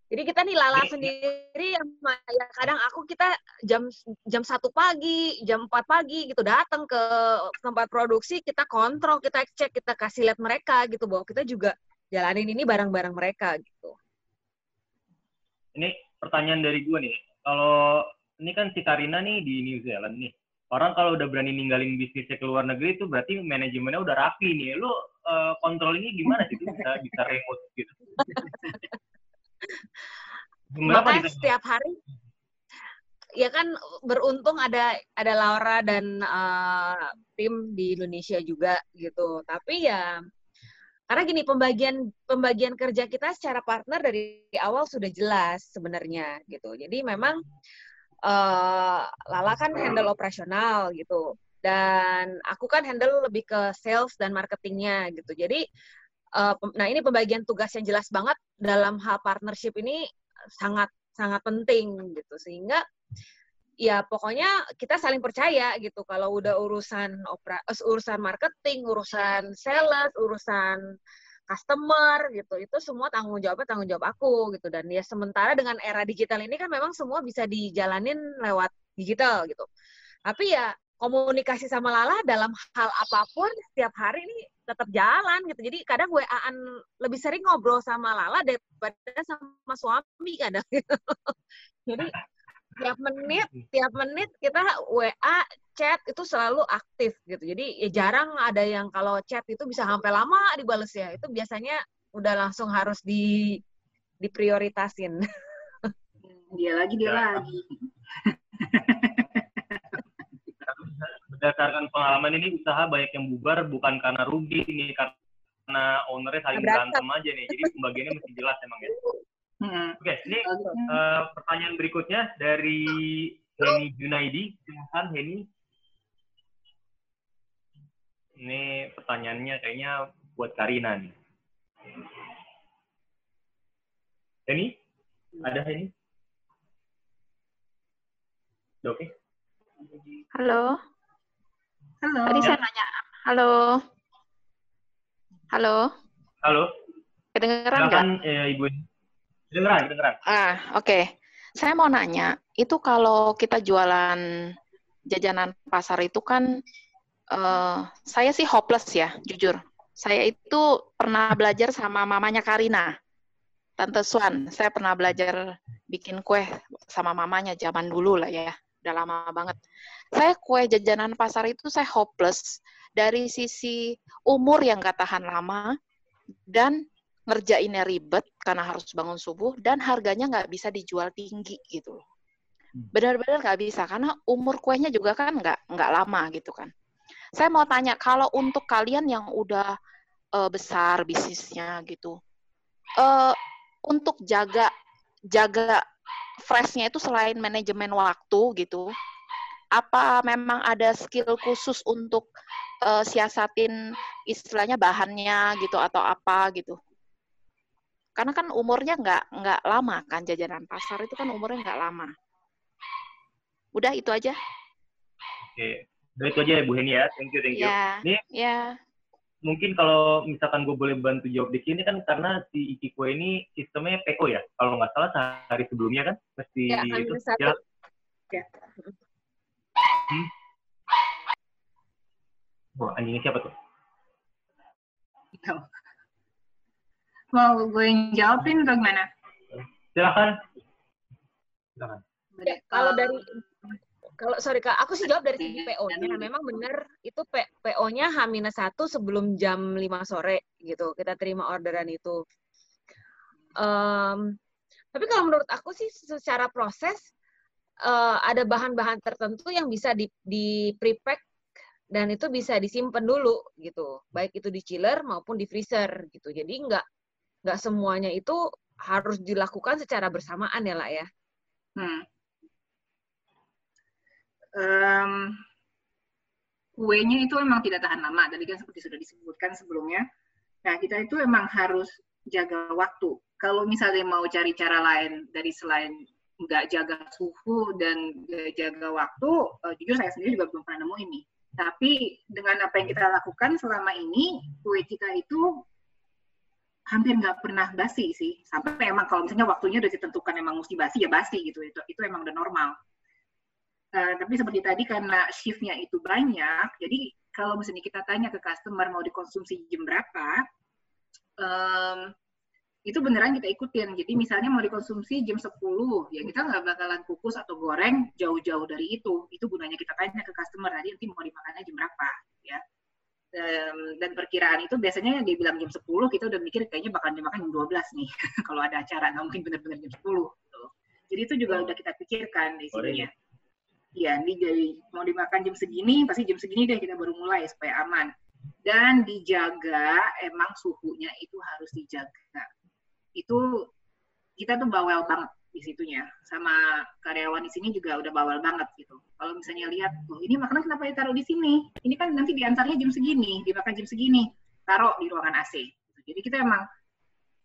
Jadi kita nih Lala sendiri yang ya kadang aku kita jam jam satu pagi, jam 4 pagi gitu datang ke tempat produksi, kita kontrol, kita cek, kita kasih lihat mereka gitu bahwa kita juga jalanin ini bareng-bareng mereka gitu. Ini pertanyaan dari gue nih. Kalau ini kan si Karina nih di New Zealand nih. Orang kalau udah berani ninggalin bisnisnya ke luar negeri itu berarti manajemennya udah rapi nih. Lu uh, kontrol ini gimana sih? Bisa bisa remote gitu. Makanya setiap hari ya kan beruntung ada ada Laura dan uh, tim di Indonesia juga gitu. Tapi ya karena gini pembagian pembagian kerja kita secara partner dari awal sudah jelas sebenarnya gitu. Jadi memang uh, Lala kan handle operasional gitu dan aku kan handle lebih ke sales dan marketingnya gitu. Jadi uh, nah ini pembagian tugas yang jelas banget dalam hal partnership ini sangat sangat penting gitu. Sehingga ya pokoknya kita saling percaya gitu. Kalau udah urusan opera eh, urusan marketing urusan sales urusan customer gitu itu semua tanggung jawabnya tanggung jawab aku gitu. Dan ya sementara dengan era digital ini kan memang semua bisa dijalanin lewat digital gitu. Tapi ya komunikasi sama Lala dalam hal apa pun setiap hari ini tetap jalan gitu. Jadi kadang WA-an lebih sering ngobrol sama Lala daripada sama suami kadang gitu. Jadi tiap menit, tiap menit kita WA, chat itu selalu aktif gitu. Jadi ya jarang ada yang kalau chat itu bisa sampai lama dibales ya. Itu biasanya udah langsung harus di diprioritasin. Dia lagi, dia ya. lagi berdasarkan pengalaman ini usaha banyak yang bubar bukan karena rugi ini karena ownernya saling berantem aja nih. Jadi pembagiannya mesti jelas emang ya. Hmm. Oke, okay, ini uh, pertanyaan berikutnya dari Heni Junaidi. Silahkan Heni. Ini pertanyaannya kayaknya buat Karina nih. Heni? Ada Heni? Oke. Okay. Halo. Halo. Tadi saya nanya. Halo. Halo. Halo. Kedengeran nggak? Ya, Ibu. Kedengeran, kedengeran. Ah, oke. Okay. Saya mau nanya, itu kalau kita jualan jajanan pasar itu kan, uh, saya sih hopeless ya, jujur. Saya itu pernah belajar sama mamanya Karina, Tante Swan. Saya pernah belajar bikin kue sama mamanya zaman dulu lah ya udah lama banget. Saya kue jajanan pasar itu saya hopeless dari sisi umur yang gak tahan lama dan ngerjainnya ribet karena harus bangun subuh dan harganya nggak bisa dijual tinggi gitu hmm. Benar-benar nggak bisa karena umur kuenya juga kan nggak nggak lama gitu kan. Saya mau tanya kalau untuk kalian yang udah uh, besar bisnisnya gitu, uh, untuk jaga jaga freshnya itu selain manajemen waktu gitu, apa memang ada skill khusus untuk uh, siasatin istilahnya bahannya gitu atau apa gitu? Karena kan umurnya nggak nggak lama kan jajanan pasar itu kan umurnya nggak lama. Udah itu aja. Oke. Udah itu aja ya Bu Heni ya. Thank you, thank you. Ya, Ini ya. Mungkin kalau misalkan gue boleh bantu jawab di sini kan karena si Ikiko ini sistemnya PO ya. Kalau nggak salah sehari sebelumnya kan mesti Ya, itu. H-1. Ya. Ya. Hmm. Wah, anjingnya siapa tuh? Mau gue yang jawabin atau gimana? Silakan. Silakan. Ya, kalau dari kalau sorry kak, aku sih jawab dari segi PO-nya. Memang benar itu PO-nya H-1 sebelum jam 5 sore gitu. Kita terima orderan itu. Em, tapi kalau menurut aku sih secara proses eh, ada bahan-bahan tertentu yang bisa di, di pre-pack dan itu bisa disimpan dulu gitu. Baik itu di chiller maupun di freezer gitu. Jadi nggak nggak semuanya itu harus dilakukan secara bersamaan ya lah ya. Hmm. Em, kuenya itu emang tidak tahan lama, tadi kan seperti sudah disebutkan sebelumnya. Nah, kita itu emang harus jaga waktu. Kalau misalnya mau cari cara lain dari selain nggak jaga suhu dan nggak jaga waktu, eh, jujur saya sendiri juga belum pernah nemu ini. Tapi dengan apa yang kita lakukan selama ini, kue kita itu hampir nggak pernah basi sih. Sampai emang kalau misalnya waktunya udah ditentukan emang mesti basi, ya basi gitu. Itu, itu emang udah normal. Eh, tapi seperti tadi karena shiftnya itu banyak, jadi kalau misalnya kita tanya ke customer mau dikonsumsi jam berapa, em, itu beneran kita ikutin. Jadi misalnya mau dikonsumsi jam 10, ya kita nggak bakalan kukus atau goreng jauh-jauh dari itu. Itu gunanya kita tanya ke customer, tadi nanti mau dimakannya jam berapa, ya. Em, dan perkiraan itu biasanya dia bilang jam 10, kita udah mikir kayaknya bakal dimakan jam 12 nih, kalau ada acara, nggak mungkin bener-bener jam 10. Gitu. Jadi itu juga udah kita pikirkan di sininya. Iya, ini jadi mau dimakan jam segini, pasti jam segini deh kita baru mulai supaya aman. Dan dijaga, emang suhunya itu harus dijaga. Itu kita tuh bawel banget di situnya. Sama karyawan di sini juga udah bawel banget gitu. Kalau misalnya lihat, loh ini makanan kenapa ditaruh di sini? Ini kan nanti diantarnya jam segini, dimakan jam segini. Taruh di ruangan AC. Jadi kita emang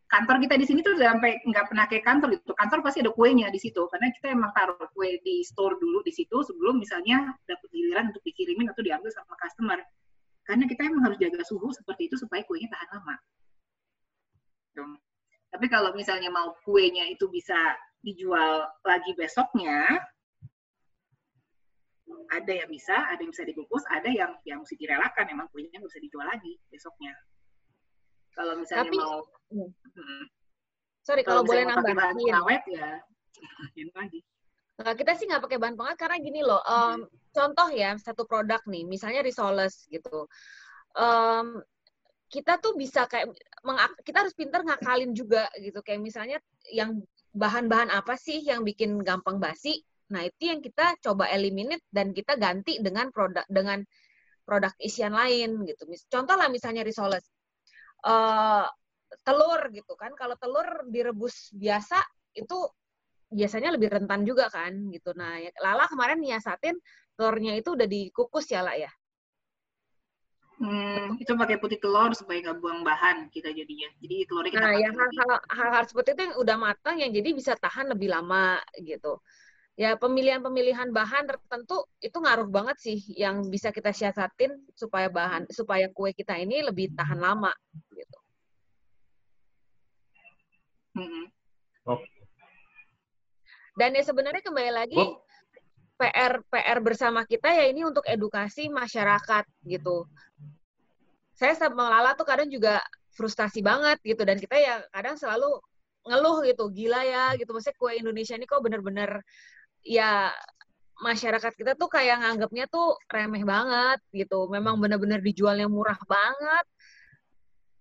kantor kita di sini tuh sampai nggak pernah kayak kantor gitu. Kantor pasti ada kuenya di situ karena kita emang taruh kue di store dulu di situ sebelum misalnya dapat giliran untuk dikirimin atau diambil sama customer. Karena kita emang harus jaga suhu seperti itu supaya kuenya tahan lama. Tapi kalau misalnya mau kuenya itu bisa dijual lagi besoknya, ada yang bisa, ada yang bisa dibungkus, ada yang yang mesti direlakan, emang kuenya nggak bisa dijual lagi besoknya. Kalau misalnya Tapi- mau Hmm. Hmm. Sorry kalau boleh pakai bahan nambahin. pengawet ya ini lagi. Nah, kita sih nggak pakai bahan pengawet karena gini loh. em, Contoh ya satu produk nih, misalnya risoles gitu. Em, kita tuh bisa kayak mengak- kita harus pintar ngakalin juga gitu. Kayak misalnya yang bahan-bahan apa sih yang bikin gampang basi? Nah itu yang kita coba eliminate dan kita ganti dengan produk dengan produk isian lain gitu. Mis- Contoh lah misalnya risoles. Eh, telur gitu kan. Kalau telur direbus biasa itu biasanya lebih rentan juga kan gitu. Nah, ya- Lala kemarin nyiasatin telurnya itu udah dikukus ya lah ya. Hmm, itu pakai putih telur supaya nggak buang bahan kita jadinya. Jadi telurnya kita Nah, yang hal-hal seperti itu yang udah matang yang jadi bisa tahan lebih lama gitu. Ya pemilihan-pemilihan bahan tertentu itu ngaruh banget sih yang bisa kita siasatin supaya bahan supaya kue kita ini lebih tahan lama Mm-mm. Dan ya sebenarnya kembali lagi Bu. PR PR bersama kita ya ini untuk edukasi masyarakat gitu. Saya sama Lala tuh kadang juga frustasi banget gitu dan kita ya kadang selalu ngeluh gitu, gila ya gitu. Maksudnya kue Indonesia ini kok bener-bener ya masyarakat kita tuh kayak nganggapnya tuh remeh banget gitu. Memang bener-bener dijualnya murah banget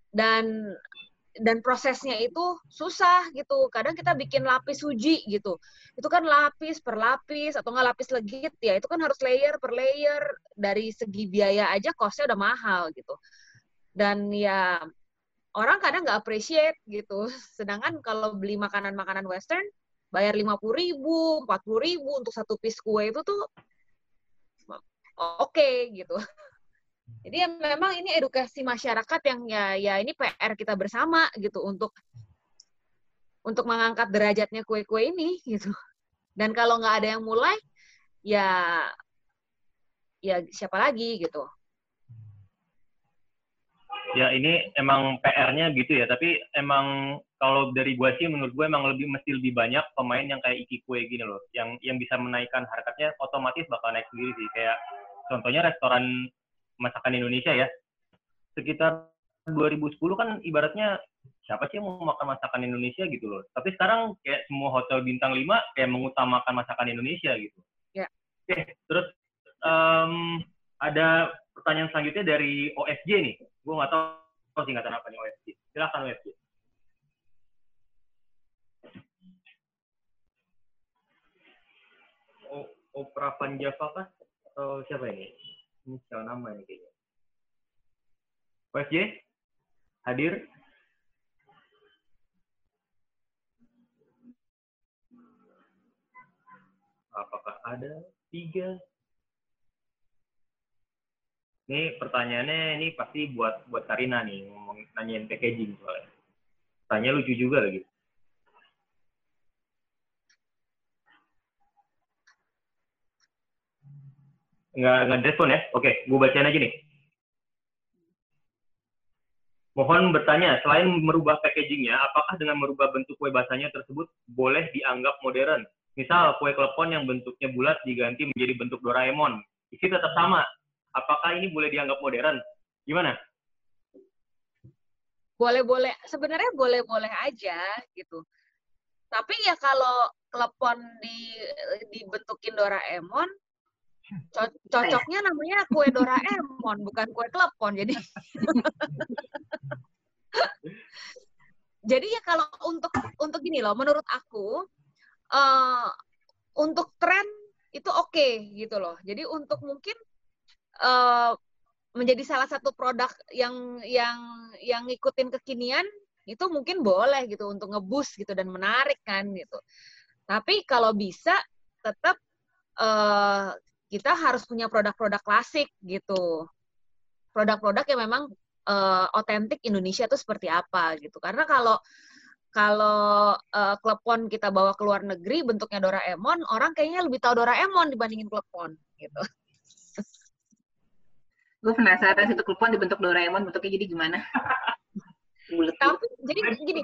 dan dan prosesnya itu susah gitu. Kadang kita bikin lapis uji gitu. Itu kan lapis per lapis atau nggak lapis legit ya. Itu kan harus layer per layer. Dari segi biaya aja costnya udah mahal gitu. Dan ya orang kadang nggak appreciate gitu. Sedangkan kalau beli makanan-makanan western bayar lima puluh ribu, empat puluh ribu untuk satu piece kue itu tuh oke gitu. Jadi ya memang ini edukasi masyarakat yang ya ya ini PR kita bersama gitu untuk untuk mengangkat derajatnya kue-kue ini gitu. Dan kalau nggak ada yang mulai, ya ya siapa lagi gitu. Ya ini emang PR-nya gitu ya, tapi emang kalau dari gua sih menurut gue emang lebih mesti lebih banyak pemain yang kayak Iki Kue gini loh, yang yang bisa menaikkan harkatnya otomatis bakal naik sendiri sih. Kayak contohnya restoran masakan Indonesia ya. Sekitar 2010 kan ibaratnya siapa sih yang mau makan masakan Indonesia gitu loh. Tapi sekarang kayak semua hotel bintang 5 kayak mengutamakan masakan Indonesia gitu. Ya. Oke, terus um, ada pertanyaan selanjutnya dari OSJ nih. Gue nggak tahu singkatan apa nih OSJ. Silakan OSJ. O Opera Panjava kah? Atau siapa ini? Ini siapa nama ini kayaknya. OSJ? Hadir? Apakah ada tiga ini pertanyaannya ini pasti buat buat Karina nih ngomong nanyain packaging soalnya. Tanya lucu juga lagi. Nggak nggak respon ya? Oke, gue bacain aja nih. Mohon bertanya, selain merubah packagingnya, apakah dengan merubah bentuk kue basahnya tersebut boleh dianggap modern? Misal kue klepon yang bentuknya bulat diganti menjadi bentuk Doraemon. Isi tetap sama, apakah ini boleh dianggap modern? Gimana? Boleh-boleh, sebenarnya boleh-boleh aja gitu. Tapi ya kalau klepon di dibentukin Doraemon, co cocoknya namanya kue Doraemon, bukan kue klepon. Jadi Jadi ya kalau untuk untuk gini loh, menurut aku uh, untuk tren itu oke okay, gitu loh. Jadi untuk mungkin uh, menjadi salah satu produk yang yang yang ngikutin kekinian itu mungkin boleh gitu untuk ngebus gitu dan menarik kan gitu. Tapi kalau bisa tetap uh, kita harus punya produk-produk klasik gitu. Produk-produk yang memang otentik uh, Indonesia itu seperti apa gitu. Karena kalau kalau uh, klepon kita bawa ke luar negeri bentuknya Doraemon, orang kayaknya lebih tahu Doraemon dibandingin klepon gitu. Gue penasaran sih klepon dibentuk Doraemon bentuknya jadi gimana? Bulet tapi jadi gini.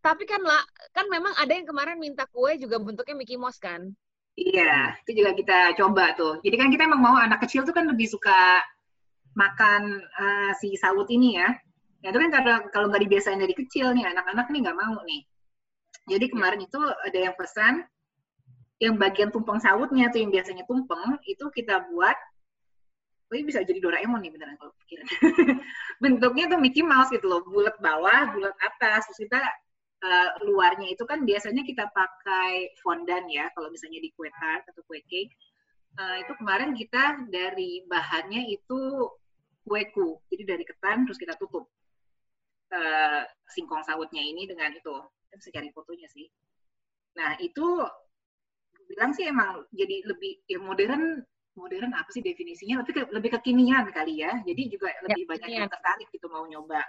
tapi kan lah kan memang ada yang kemarin minta kue juga bentuknya Mickey Mouse kan iya itu juga kita coba tuh jadi kan kita emang mau anak kecil tuh kan lebih suka makan uh, si sawut ini ya ya itu kan kalau kalau nggak dibiasain dari kecil nih anak-anak nih nggak mau nih jadi kemarin itu ada yang pesan yang bagian tumpeng sawutnya tuh yang biasanya tumpeng itu kita buat oh ini bisa jadi Doraemon nih beneran kalau pikiran. Bentuknya tuh Mickey Mouse gitu loh, bulat bawah, bulat atas. Terus kita uh, luarnya itu kan biasanya kita pakai fondant ya, kalau misalnya di kue tart atau kue cake. Uh, itu kemarin kita dari bahannya itu kueku, jadi dari ketan terus kita tutup uh, singkong sawutnya ini dengan itu. Kita bisa cari fotonya sih. Nah itu bilang sih emang jadi lebih ya modern modern apa sih definisinya tapi ke, lebih kekinian kali ya jadi juga ya, lebih banyak yang tertarik gitu mau nyoba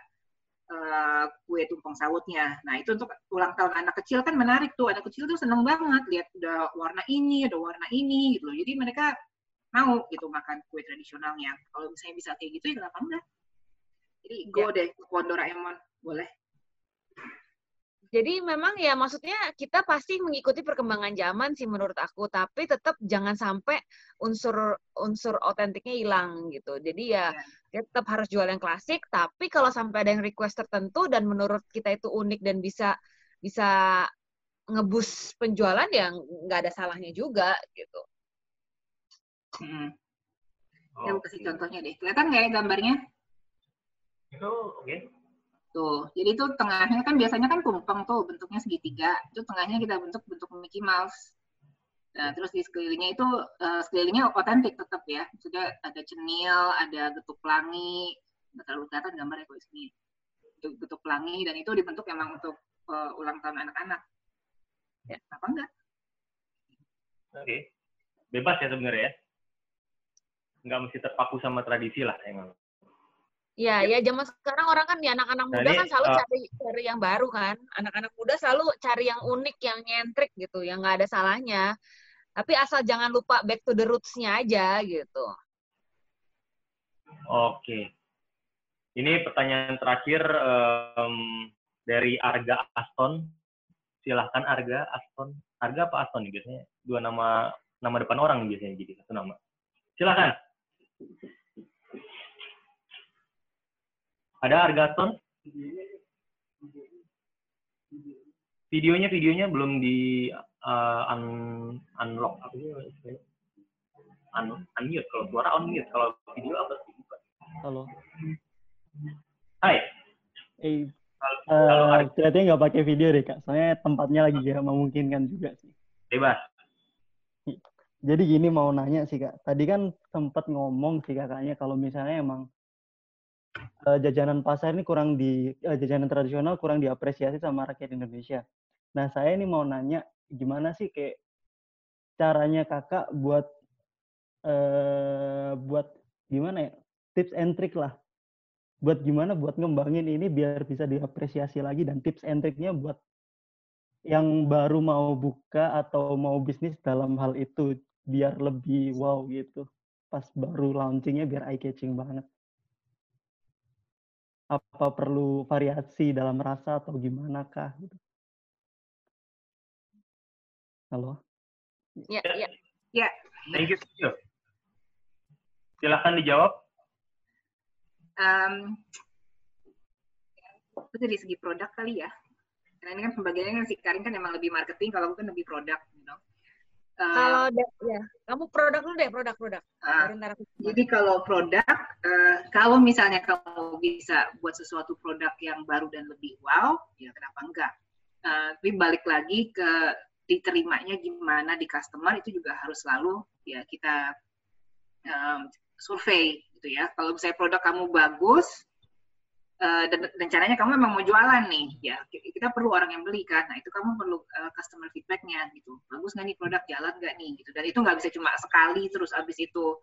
uh, kue tumpeng sawutnya. Nah itu untuk ulang tahun anak kecil kan menarik tuh. Anak kecil tuh seneng banget lihat udah warna ini ada warna ini gitu loh. Jadi mereka mau gitu makan kue tradisionalnya. Kalau misalnya bisa kayak gitu ya kenapa enggak? Jadi go ya. deh ke Doraemon. Boleh. Jadi memang ya maksudnya kita pasti mengikuti perkembangan zaman sih menurut aku, tapi tetap jangan sampai unsur unsur otentiknya hilang gitu. Jadi ya yeah. Tetap harus jual yang klasik, tapi kalau sampai ada yang request tertentu dan menurut kita itu unik dan bisa bisa ngebus penjualan ya nggak ada salahnya juga gitu. Hmm. Oh, kasih contohnya deh. Kelihatan nggak ya gambarnya? Itu oke. Okay. Tuh, jadi itu tengahnya kan biasanya kan tumpeng tuh bentuknya segitiga. Itu tengahnya kita bentuk bentuk Mickey Mouse. Nah, terus di sekelilingnya itu uh, sekelilingnya otentik tetap ya. Sudah ada cenil, ada getuk pelangi, nggak terlalu kelihatan gambarnya kok sini. Itu getuk pelangi dan itu dibentuk emang untuk uh, ulang tahun anak-anak. Ya, apa enggak? Oke. Okay. Bebas ya sebenarnya ya. Nggak mesti terpaku sama tradisi lah emang. Iya, ya zaman sekarang orang kan ya anak-anak muda kan selalu uh, cari cari yang baru kan. Anak-anak muda selalu cari yang unik, yang nyentrik gitu, yang nggak ada salahnya. Tapi asal jangan lupa back to the roots-nya aja gitu. Oke. Ini pertanyaan terakhir em, dari Arga Aston. Silahkan Arga Aston. Arga apa Aston nih biasanya? Dua nama nama depan orang biasanya jadi satu nama. Silahkan. Ada Arga Aston? Videonya videonya belum di uh, un, unlock apa sih istilahnya? Un, unmute kalau suara unmute kalau video apa sih? Halo. Hai. Eh, Kalau, Arga kelihatannya nggak pakai video deh kak. Soalnya tempatnya lagi gak memungkinkan juga sih. bebas. Jadi gini mau nanya sih kak. Tadi kan sempat ngomong sih kakaknya kalau misalnya emang eh, jajanan pasar ini kurang di eh, jajanan tradisional kurang diapresiasi sama rakyat Indonesia. Nah saya ini mau nanya gimana sih kayak caranya kakak buat eh buat gimana ya tips and trick lah buat gimana buat ngembangin ini biar bisa diapresiasi lagi dan tips and triknya buat yang baru mau buka atau mau bisnis dalam hal itu biar lebih wow gitu pas baru launchingnya biar eye catching banget apa perlu variasi dalam rasa atau gimana kah gitu. Halo Ya, ya. Thank you. thank you. Silahkan dijawab. Um, itu dari segi produk kali ya. Karena ini kan pembagiannya kan si Karin kan emang lebih marketing, kalau aku kan lebih produk, you know. Uh, Kalau ya, kamu produk dulu deh, produk-produk. uh, aku- Jadi kalau produk, eh, kalau misalnya kamu bisa buat sesuatu produk yang baru dan lebih wow, ya kenapa enggak? Eh, tapi balik lagi ke diterimanya gimana di customer itu juga harus selalu ya kita em, survei gitu ya. Kalau misalnya produk kamu bagus eh, dan, caranya kamu memang mau jualan nih, ya kita perlu orang yang beli kan. Nah itu kamu perlu eh, customer feedbacknya gitu. Bagus nggak nih produk jalan nggak nih gitu. Dan itu nggak bisa cuma sekali terus abis itu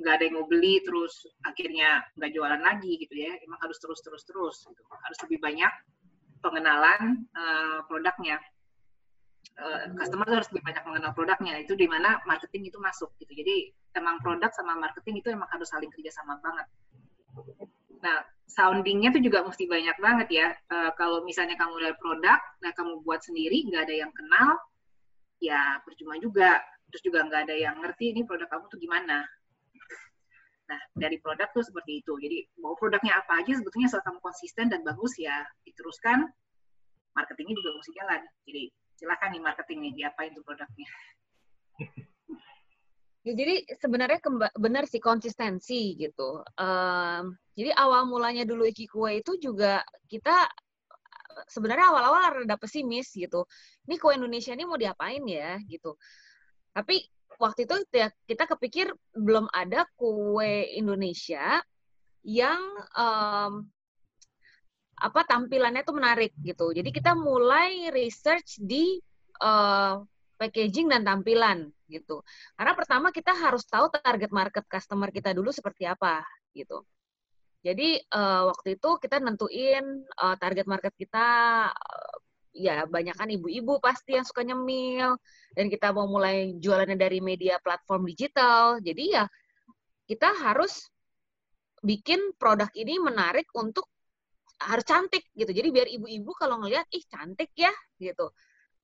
nggak ada yang mau beli terus akhirnya nggak jualan lagi gitu ya emang harus terus terus terus gitu. harus lebih banyak pengenalan eh, produknya Eh, customer harus lebih banyak mengenal produknya itu di mana marketing itu masuk gitu. Jadi emang produk sama marketing itu emang harus saling kerjasama banget. Nah soundingnya tuh juga mesti banyak banget ya. Eh, kalau misalnya kamu dari produk nah kamu buat sendiri nggak ada yang kenal ya percuma juga. Terus juga nggak ada yang ngerti ini produk kamu tuh gimana. Nah, dari produk tuh seperti itu. Jadi, mau produknya apa aja sebetulnya asal kamu konsisten dan bagus ya, diteruskan, marketingnya juga mesti jalan. Jadi, silakan nih marketing nih, diapain tuh produknya. Ya, jadi sebenarnya benar sih konsistensi gitu. Em, jadi awal mulanya dulu Iki Kue itu juga kita sebenarnya awal-awal rada pesimis gitu. Ini kue Indonesia ini mau diapain ya gitu. Tapi waktu itu ya kita kepikir belum ada kue Indonesia yang em, apa tampilannya tuh menarik gitu. Jadi kita mulai research di eh, packaging dan tampilan gitu. Karena pertama kita harus tahu target market customer kita dulu seperti apa gitu. Jadi eh, waktu itu kita nentuin eh, target market kita eh, ya banyak kan ibu-ibu pasti yang suka nyemil dan kita mau mulai jualannya dari media platform digital. Jadi ya kita harus bikin produk ini menarik untuk harus cantik gitu. Jadi biar ibu-ibu kalau ngelihat ih cantik ya gitu.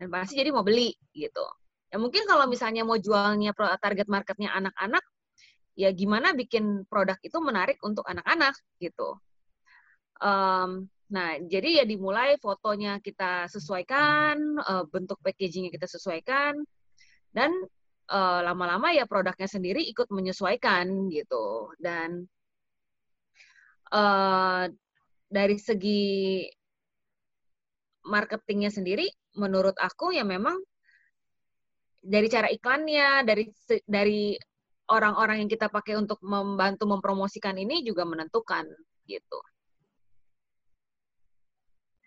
Dan pasti jadi mau beli gitu. Ya mungkin kalau misalnya mau jualnya target marketnya anak-anak, ya gimana bikin produk itu menarik untuk anak-anak gitu. Em, nah, jadi ya dimulai fotonya kita sesuaikan, eh, bentuk packagingnya kita sesuaikan, dan eh, lama-lama ya produknya sendiri ikut menyesuaikan gitu. Dan eh, dari segi marketingnya sendiri, menurut aku ya memang dari cara iklannya, dari dari orang-orang yang kita pakai untuk membantu mempromosikan ini juga menentukan gitu.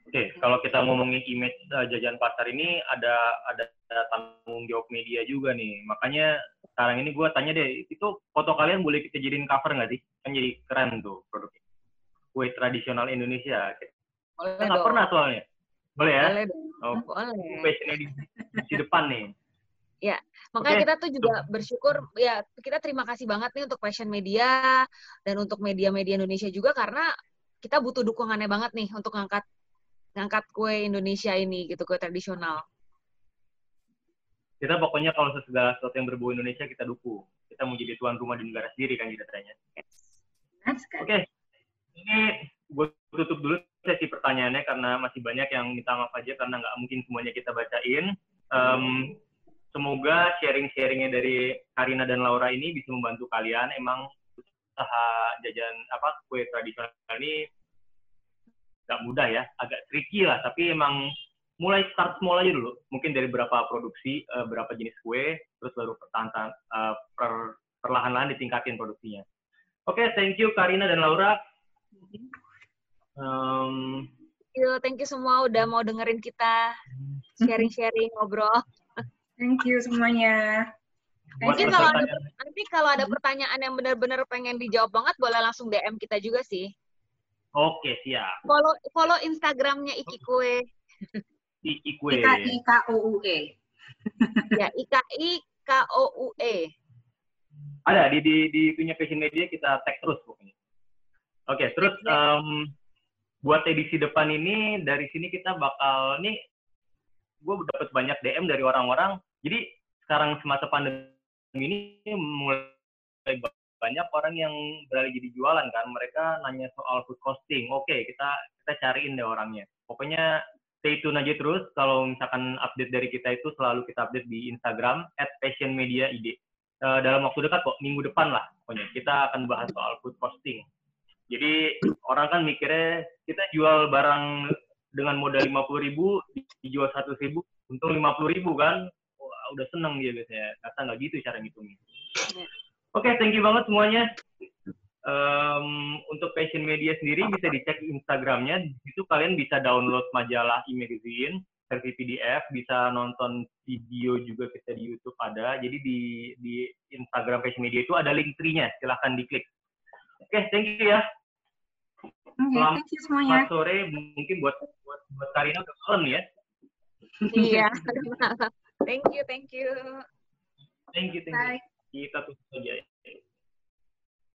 Oke, kalau kita ngomongin image uh, jajan pasar ini ada ada tanggung jawab media juga nih. Makanya sekarang ini gue tanya deh, itu foto kalian boleh kita jadiin cover nggak sih? Kan jadi keren tuh produknya. Kue tradisional Indonesia. Boleh Kita nggak pernah soalnya. Boleh ya? Boleh dong. Oh, Boleh. passionnya di, di depan nih. Ya, makanya Oke. kita tuh juga bersyukur ya kita terima kasih banget nih untuk Passion Media dan untuk media-media Indonesia juga karena kita butuh dukungannya banget nih untuk ngangkat ngangkat kue Indonesia ini gitu kue tradisional. Kita pokoknya kalau segala sesuatu yang berbau Indonesia kita dukung. Kita mau jadi tuan rumah di negara sendiri kan ceritanya. Benar sekali. Oke, ini gue tutup dulu sesi pertanyaannya karena masih banyak yang minta maaf aja karena nggak mungkin semuanya kita bacain. Em, semoga sharing-sharingnya dari Karina dan Laura ini bisa membantu kalian. Emang usaha jajan apa kue tradisional ini nggak mudah ya, agak tricky lah. Tapi emang mulai start small aja dulu. Mungkin dari berapa produksi, eh, berapa jenis kue, terus baru pertahan eh, per, perlahan-lahan ditingkatin produksinya. Oke, thank you Karina dan Laura. Um, Yo, thank you semua udah mau dengerin kita sharing-sharing ngobrol. Thank you semuanya. Mungkin kalau ada nanti kalau ada pertanyaan yang benar-benar pengen dijawab banget boleh langsung DM kita juga sih. Oke, siap. Follow follow Instagramnya Iki Kue Iki kue. Ika I K O U E. ya I K I K O U E. Ada di di di punya Passion Media kita tag terus pokoknya. Oke, terus em, buat edisi depan ini dari sini kita bakal nih gue dapat banyak DM dari orang-orang. Jadi sekarang semasa pandemi ini mulai banyak orang yang beralih jadi jualan kan. Mereka nanya soal food costing. Oke, kita kita cariin deh orangnya. Pokoknya stay tune aja terus. Kalau misalkan update dari kita itu selalu kita update di Instagram @passionmediaid. Eh, dalam waktu dekat kok, minggu depan lah pokoknya. Kita akan bahas soal food costing. Jadi orang kan mikirnya kita jual barang dengan modal 50.000 ribu, dijual 100 ribu, untung 50.000 ribu kan. Wah, udah seneng dia biasanya. Kata nggak gitu cara ngitungnya. Oke, thank you banget semuanya. Em, untuk Passion Media sendiri bisa dicek Instagramnya. Di situ kalian bisa download majalah e-magazine versi PDF, bisa nonton video juga kita di YouTube ada. Jadi di di Instagram Passion Media itu ada link tree-nya, silahkan diklik. Oke, thank you ya. Selamat thank you semuanya. sore, mungkin buat buat, buat Karina udah malam ya. Iya. thank you, thank you. Thank you, thank you. Bye. Kita tutup saja ya.